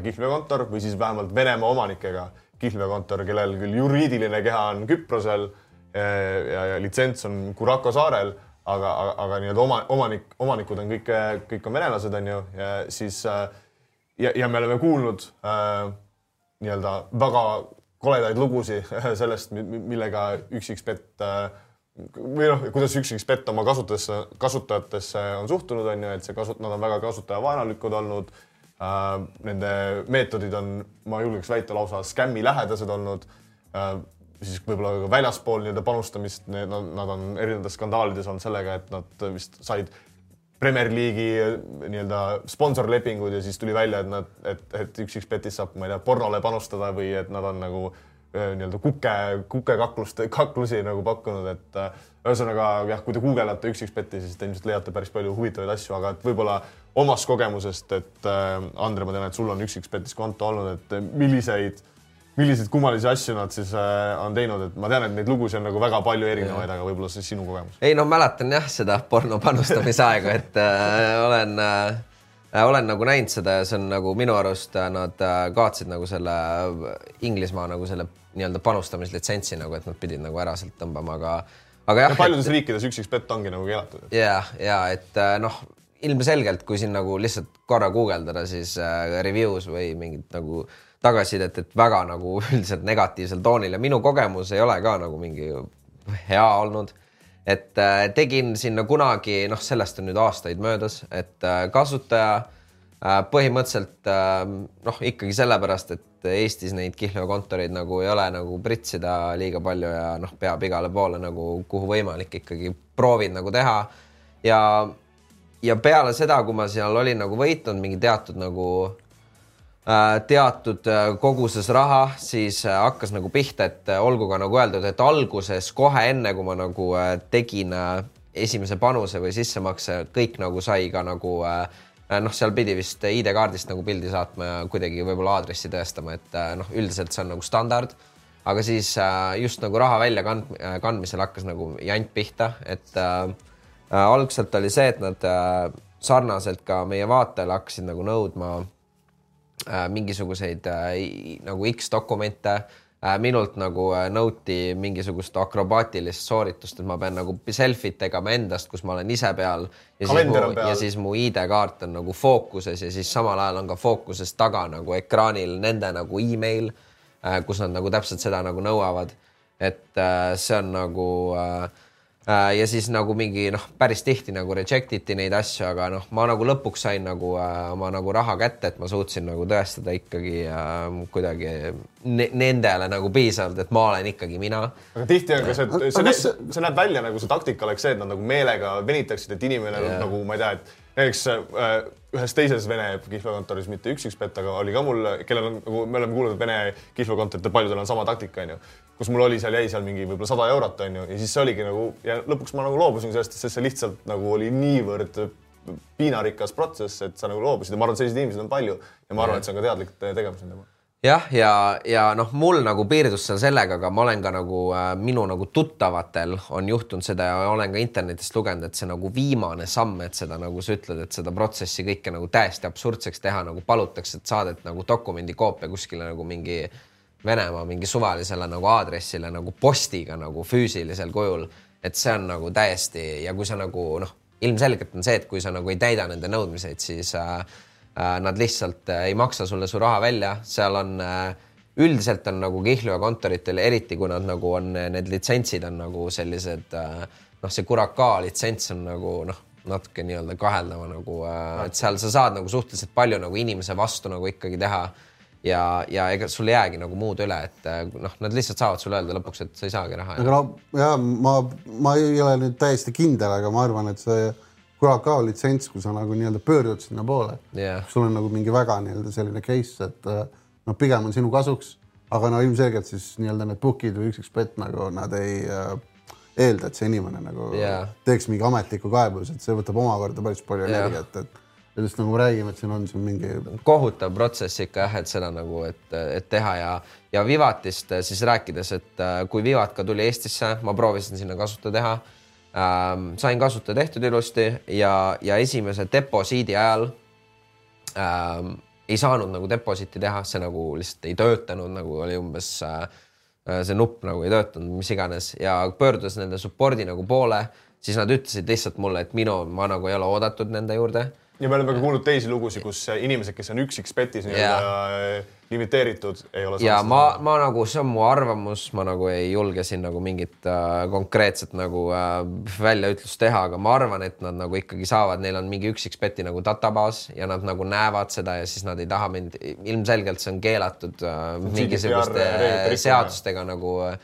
kihlveokontor või siis vähemalt Venemaa omanikega kihlveokontor, kellel küll juriidiline keha on Küprosel äh, ja, ja litsents on Curacao saarel, aga, aga, aga nii-öelda oma, omanik, omanikud on kõik, kõik on venelased, on ju, siis äh, ja, ja me oleme kuulnud äh, nii-öelda väga koledaid lugusid *laughs* sellest, millega üks X-bet äh, või noh, kuidas üks X-bet oma kasutajatesse, kasutajatesse on suhtunud, on ju, et see kasut-, nad on väga kasutajavaenulikud olnud Äh, nende meetodid on, ma julgeks väita, lausa skämmi lähedased olnud. Äh, siis võib-olla ka väljaspool nii-öelda panustamist, need, nad on erinevates skandaalides olnud sellega, et nad vist said Premier League'i nii-öelda sponsorlepingud ja siis tuli välja, et nad, et, et üks X-Betis saab, ma ei tea, pornole panustada või et nad on nagu äh, nii-öelda kuke, kukekaklust, kaklusi nagu pakkunud, et ühesõnaga jah, kui te guugeldate üks X-Beti, siis te ilmselt leiate päris palju huvitavaid asju, aga et võib-olla omast kogemusest, et Andre, ma tean, et sul on üks X-Betis konto olnud, et äh, milliseid, kummalisi asju nad siis äh, on teinud, et ma tean, et neid lugusid on nagu väga palju erinevaid, aga võib-olla siis sinu kogemus. ei no mäletan jah seda porno panustamise *laughs* aega, et äh, olen äh, olen nagu näinud seda ja see on nagu minu arust äh, nad äh, kaotasid nagu selle Inglismaa nagu selle nii-öelda panustamislitsentsi nagu, et nad pidid nagu ära sealt tõmbama, aga aga jah. paljudes et... riikides üks X-bet ongi nagu keelatud. ja, ja et noh ilmselgelt, kui siin nagu lihtsalt korra guugeldada, siis äh, reviews või mingit nagu tagasisidet, et väga nagu *laughs* üldiselt negatiivsel toonil ja minu kogemus ei ole ka nagu mingi hea olnud. et äh, tegin sinna kunagi, noh, sellest on nüüd aastaid möödas, et äh, kasutaja äh, põhimõtteliselt äh, noh, ikkagi sellepärast, et Eestis neid kihlveokontoreid nagu ei ole nagu pritsida liiga palju ja noh, peab igale poole nagu, kuhu võimalik ikkagi proovid nagu teha ja ja peale seda, kui ma seal olin nagu võitnud mingi teatud nagu äh, teatud äh, koguses raha, siis äh, hakkas nagu pihta, et olgu ka nagu öeldud, et alguses kohe enne, kui ma nagu tegin esimese panuse või sissemakse, kõik nagu sai ka nagu noh, seal pidi vist ID-kaardist nagu pildi saatma ja kuidagi võib-olla aadressi tõestama, et noh, üldiselt see on nagu standard. aga siis just nagu raha välja kand-, kandmisel hakkas nagu jant pihta, et äh, Äh, algselt oli see, et nad äh, sarnaselt ka meie vaatajale hakkasid nagu nõudma äh, mingisuguseid nagu X dokumente. minult nagu nõuti mingisugust akrobaatilist sooritust, et ma pean nagu selfit tegema endast, kus ma olen ise peal. ja siis mu, ja siis mu ID-kaart on nagu fookuses ja siis samal ajal on ka fookuses taga nagu ekraanil nende nagu email, kus nad nagu täpselt seda nagu nõuavad. et see on nagu äh, Äh, ja siis nagu mingi noh, päris tihti nagu reject iti neid asju, aga noh, ma nagu lõpuks sain nagu äh, oma nagu raha kätte, et ma suutsin nagu tõestada ikkagi äh, kuidagi ne nendele nagu piisavalt, et ma olen ikkagi mina. aga tihti on ka see, et see, see, see näeb välja nagu see taktika oleks see, et nad nagu meelega venitaksid, et inimene yeah. nagu ma ei tea, et näiteks äh, ühes teises Vene kihlveokontoris, mitte üks X-bet, aga oli ka mul, kellel on nagu me oleme kuulnud Vene kihlveokontoritel, paljudel on sama taktika, onju kus mul oli seal, jäi seal mingi võib-olla sada eurot, onju, ja siis see oligi nagu ja lõpuks ma nagu loobusin sellest, sest see lihtsalt nagu oli niivõrd piinarikas protsess, et sa nagu loobusid. Ja ma arvan, et selliseid inimesi on palju. Ja ma arvan, et see on ka teadlik tegevus nende poolt. Jah, ja, ja, ja noh, mul nagu piirdus seal sellega, aga ma olen ka nagu äh, minu nagu tuttavatel on juhtunud seda ja olen ka internetist lugenud, et see nagu viimane samm, et seda nagu sa ütled, et seda protsessi kõike nagu täiesti absurdseks teha, nagu palutakse, et saadet nagu dokumendikoopia kuskile nagu mingi äh, Venemaa mingi suvalisele nagu aadressile nagu postiga nagu füüsilisel kujul. et see on nagu täiesti ja kui sa nagu noh, ilmselgelt on see, et kui sa nagu ei täida nende nõudmiseid, siis äh, äh, nad lihtsalt äh, ei maksa sulle su raha välja, seal on äh, üldiselt on nagu Kihlveo kontoritel, eriti kui nad nagu on, need litsentsid on nagu sellised äh, noh, see Curaçao litsents on nagu noh, natuke nii-öelda kaheldava nagu et seal sa saad nagu suhteliselt palju nagu inimese vastu nagu ikkagi teha ja, ja ega sul ei jäägi nagu muud üle, et äh, noh, nad lihtsalt saavad sulle öelda lõpuks, et sa ei saagi raha. aga no ja ma, ma ei ole nüüd täiesti kindel, aga ma arvan, et see Curaçao litsents, kui sa nagu nii-öelda pöördud sinnapoole yeah., sul on nagu mingi väga nii-öelda selline case, et äh, noh, pigem on sinu kasuks, aga no ilmselgelt siis nii-öelda need book'id või üksikspett nagu nad ei äh, eelda, et see inimene nagu yeah. teeks mingi ametliku kaebuse, et see võtab omakorda päris palju yeah. energiat, et sellest nagu räägime, et siin on siin mingi. kohutav protsess ikka jah, et seda nagu, et, et teha ja, ja Vivatist siis rääkides, et äh, kui Vivat ka tuli Eestisse, ma proovisin sinna kasuta teha ähm,. sain kasuta tehtud ilusti ja, ja esimese deposiidi ajal ähm, ei saanud nagu deposiiti teha, see nagu lihtsalt ei töötanud, nagu oli umbes äh, see nupp nagu ei töötanud, mis iganes ja pöördudes nende support'i nagu poole, siis nad ütlesid lihtsalt mulle, et minu, ma nagu ei ole oodatud nende juurde ja me oleme ka kuulnud teisi lugusid, kus inimesed, kes on üks X-betis nii-öelda limiteeritud, ei ole. ja ma, ma nagu, see on mu arvamus, ma nagu ei julge siin nagu mingit äh, konkreetset nagu äh, väljaütlust teha, aga ma arvan, et nad nagu ikkagi saavad, neil on mingi üks X-beti nagu databaas ja nad nagu näevad seda ja siis nad ei taha mind, ilmselgelt see on keelatud äh, mingisuguste seadustega nagu äh,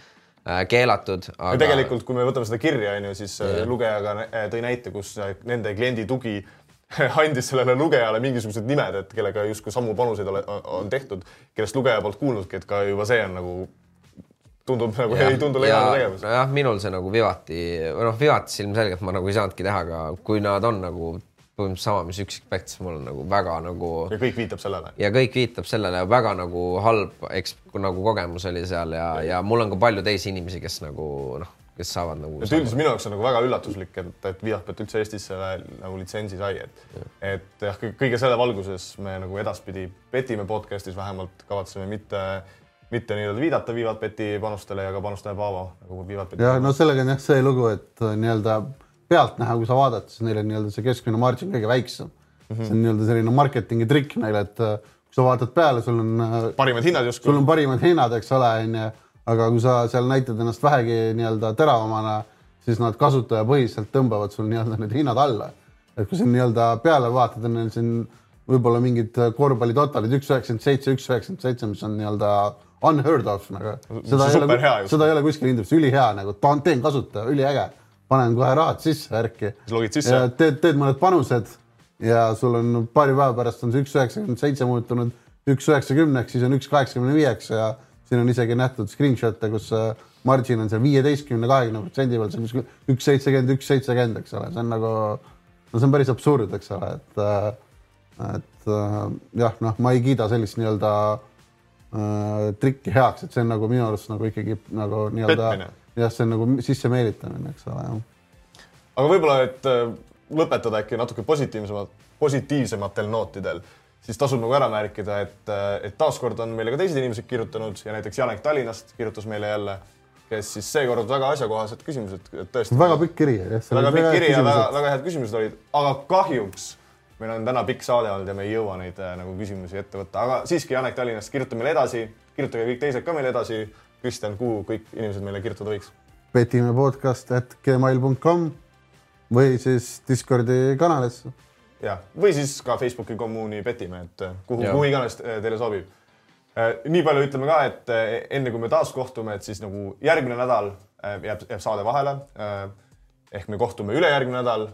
keelatud aga.... tegelikult, kui me võtame seda kirja, on ju, siis yeah. lugeja ka tõi näite, kus nende kliendi tugi *laughs* andis sellele lugejale mingisugused nimed, et kellega justkui samu panuseid ole, on tehtud, kellest lugeja polnud kuulnudki, et ka juba see on nagu tundub nagu ja, ei tundu legaalne tegevus. nojah, minul see nagu Vivati või noh, Vivatis ilmselgelt ma nagu ei saanudki teha, aga kui nad on nagu põhimõtteliselt sama, mis üksikpätt, siis mul on nagu väga nagu. ja kõik viitab sellele. ja kõik viitab sellele ja väga nagu halb, eks nagu kogemus oli seal ja, ja mul on ka palju teisi inimesi, kes nagu noh kes saavad nagu. et üldiselt minu jaoks on nagu väga üllatuslik, et, et Viahpet üldse Eestisse nagu litsentsi sai, et ja. et jah, kõige selle valguses me nagu edaspidi petime podcast'is vähemalt kavatseme mitte, mitte nii-öelda viidata Vivatbeti panustele ja ka panustaja Paavo nagu Vivatbeti. ja no sellega on jah see lugu, et äh, nii-öelda pealtnäha, kui sa vaatad, siis neil on nii-öelda see keskmine margin kõige väiksem mm. -hmm. see on nii-öelda selline marketingi trikk neil, et äh, kui sa vaatad peale, sul on. Äh, parimad hinnad justkui. sul on parimad hinnad, eks ole, onju aga kui sa seal näitad ennast vähegi nii-öelda teravamana, siis nad kasutajapõhiselt tõmbavad sul nii-öelda need hinnad alla. et kui sa nii-öelda peale vaatad, on neil siin võib-olla mingid korvpallitotalid üks üheksakümmend seitse, üks üheksakümmend seitse, mis on nii-öelda unheard of nagu. seda ei ole, seda ei ole kuskil intervjuus, ülihea nagu, teen kasutaja, üliäge. panen kohe rahad sisse värki Siis logid sisse? teed, teed mõned panused ja sul on paari päeva pärast on see üks üheksakümmend seitse muutunud üks üheksakümneks, siis on üks kaheksakümne viieks ja siin on isegi nähtud screenshot'e, kus margin on seal viieteistkümne, kahekümne protsendi peal, see on kuskil üks seitsekümmend, üks seitsekümmend, eks ole, see on nagu, no see on päris absurd, eks ole, et, et äh, jah, noh, ma ei kiida sellist nii-öelda äh, trikki heaks, et see on nagu minu arust nagu ikkagi nagu nii-öelda jah, see on nagu sisse meelitamine, eks ole, jah. Aga võib-olla, et äh, lõpetada äkki natuke positiivsemalt, positiivsematel nootidel, siis tasub nagu ära märkida, et, et taaskord on meile ka teised inimesed kirjutanud ja näiteks Janek Tallinnast kirjutas meile jälle, kes siis seekord väga asjakohased küsimused, tõesti. väga pikk kiri. väga pikk kiri ja väga, väga head küsimused olid, aga kahjuks meil on täna pikk saade olnud ja me ei jõua neid äh, nagu küsimusi ette võtta, aga siiski Janek Tallinnast, kirjuta meile edasi, kirjutage kõik teised ka meile edasi. Kristjan, kuhu kõik inimesed meile kirjutada võiks? petime podcast at gmail.com või siis Discordi kanalisse. jah, või siis ka Facebooki kommuuni petime, et äh, kuhu, kuhu iganes äh, teile sobib. nii palju ütleme ka, et äh, enne kui me taas kohtume, et siis nagu järgmine nädal äh, jääb, jääb saade vahele. ehk me kohtume ülejärgmine nädal.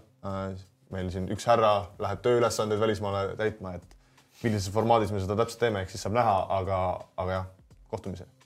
meil siin üks härra läheb tööülesandeid välismaale täitma, et millises formaadis me seda täpselt teeme, ehk siis saab näha, aga, aga jah, kohtumiseni.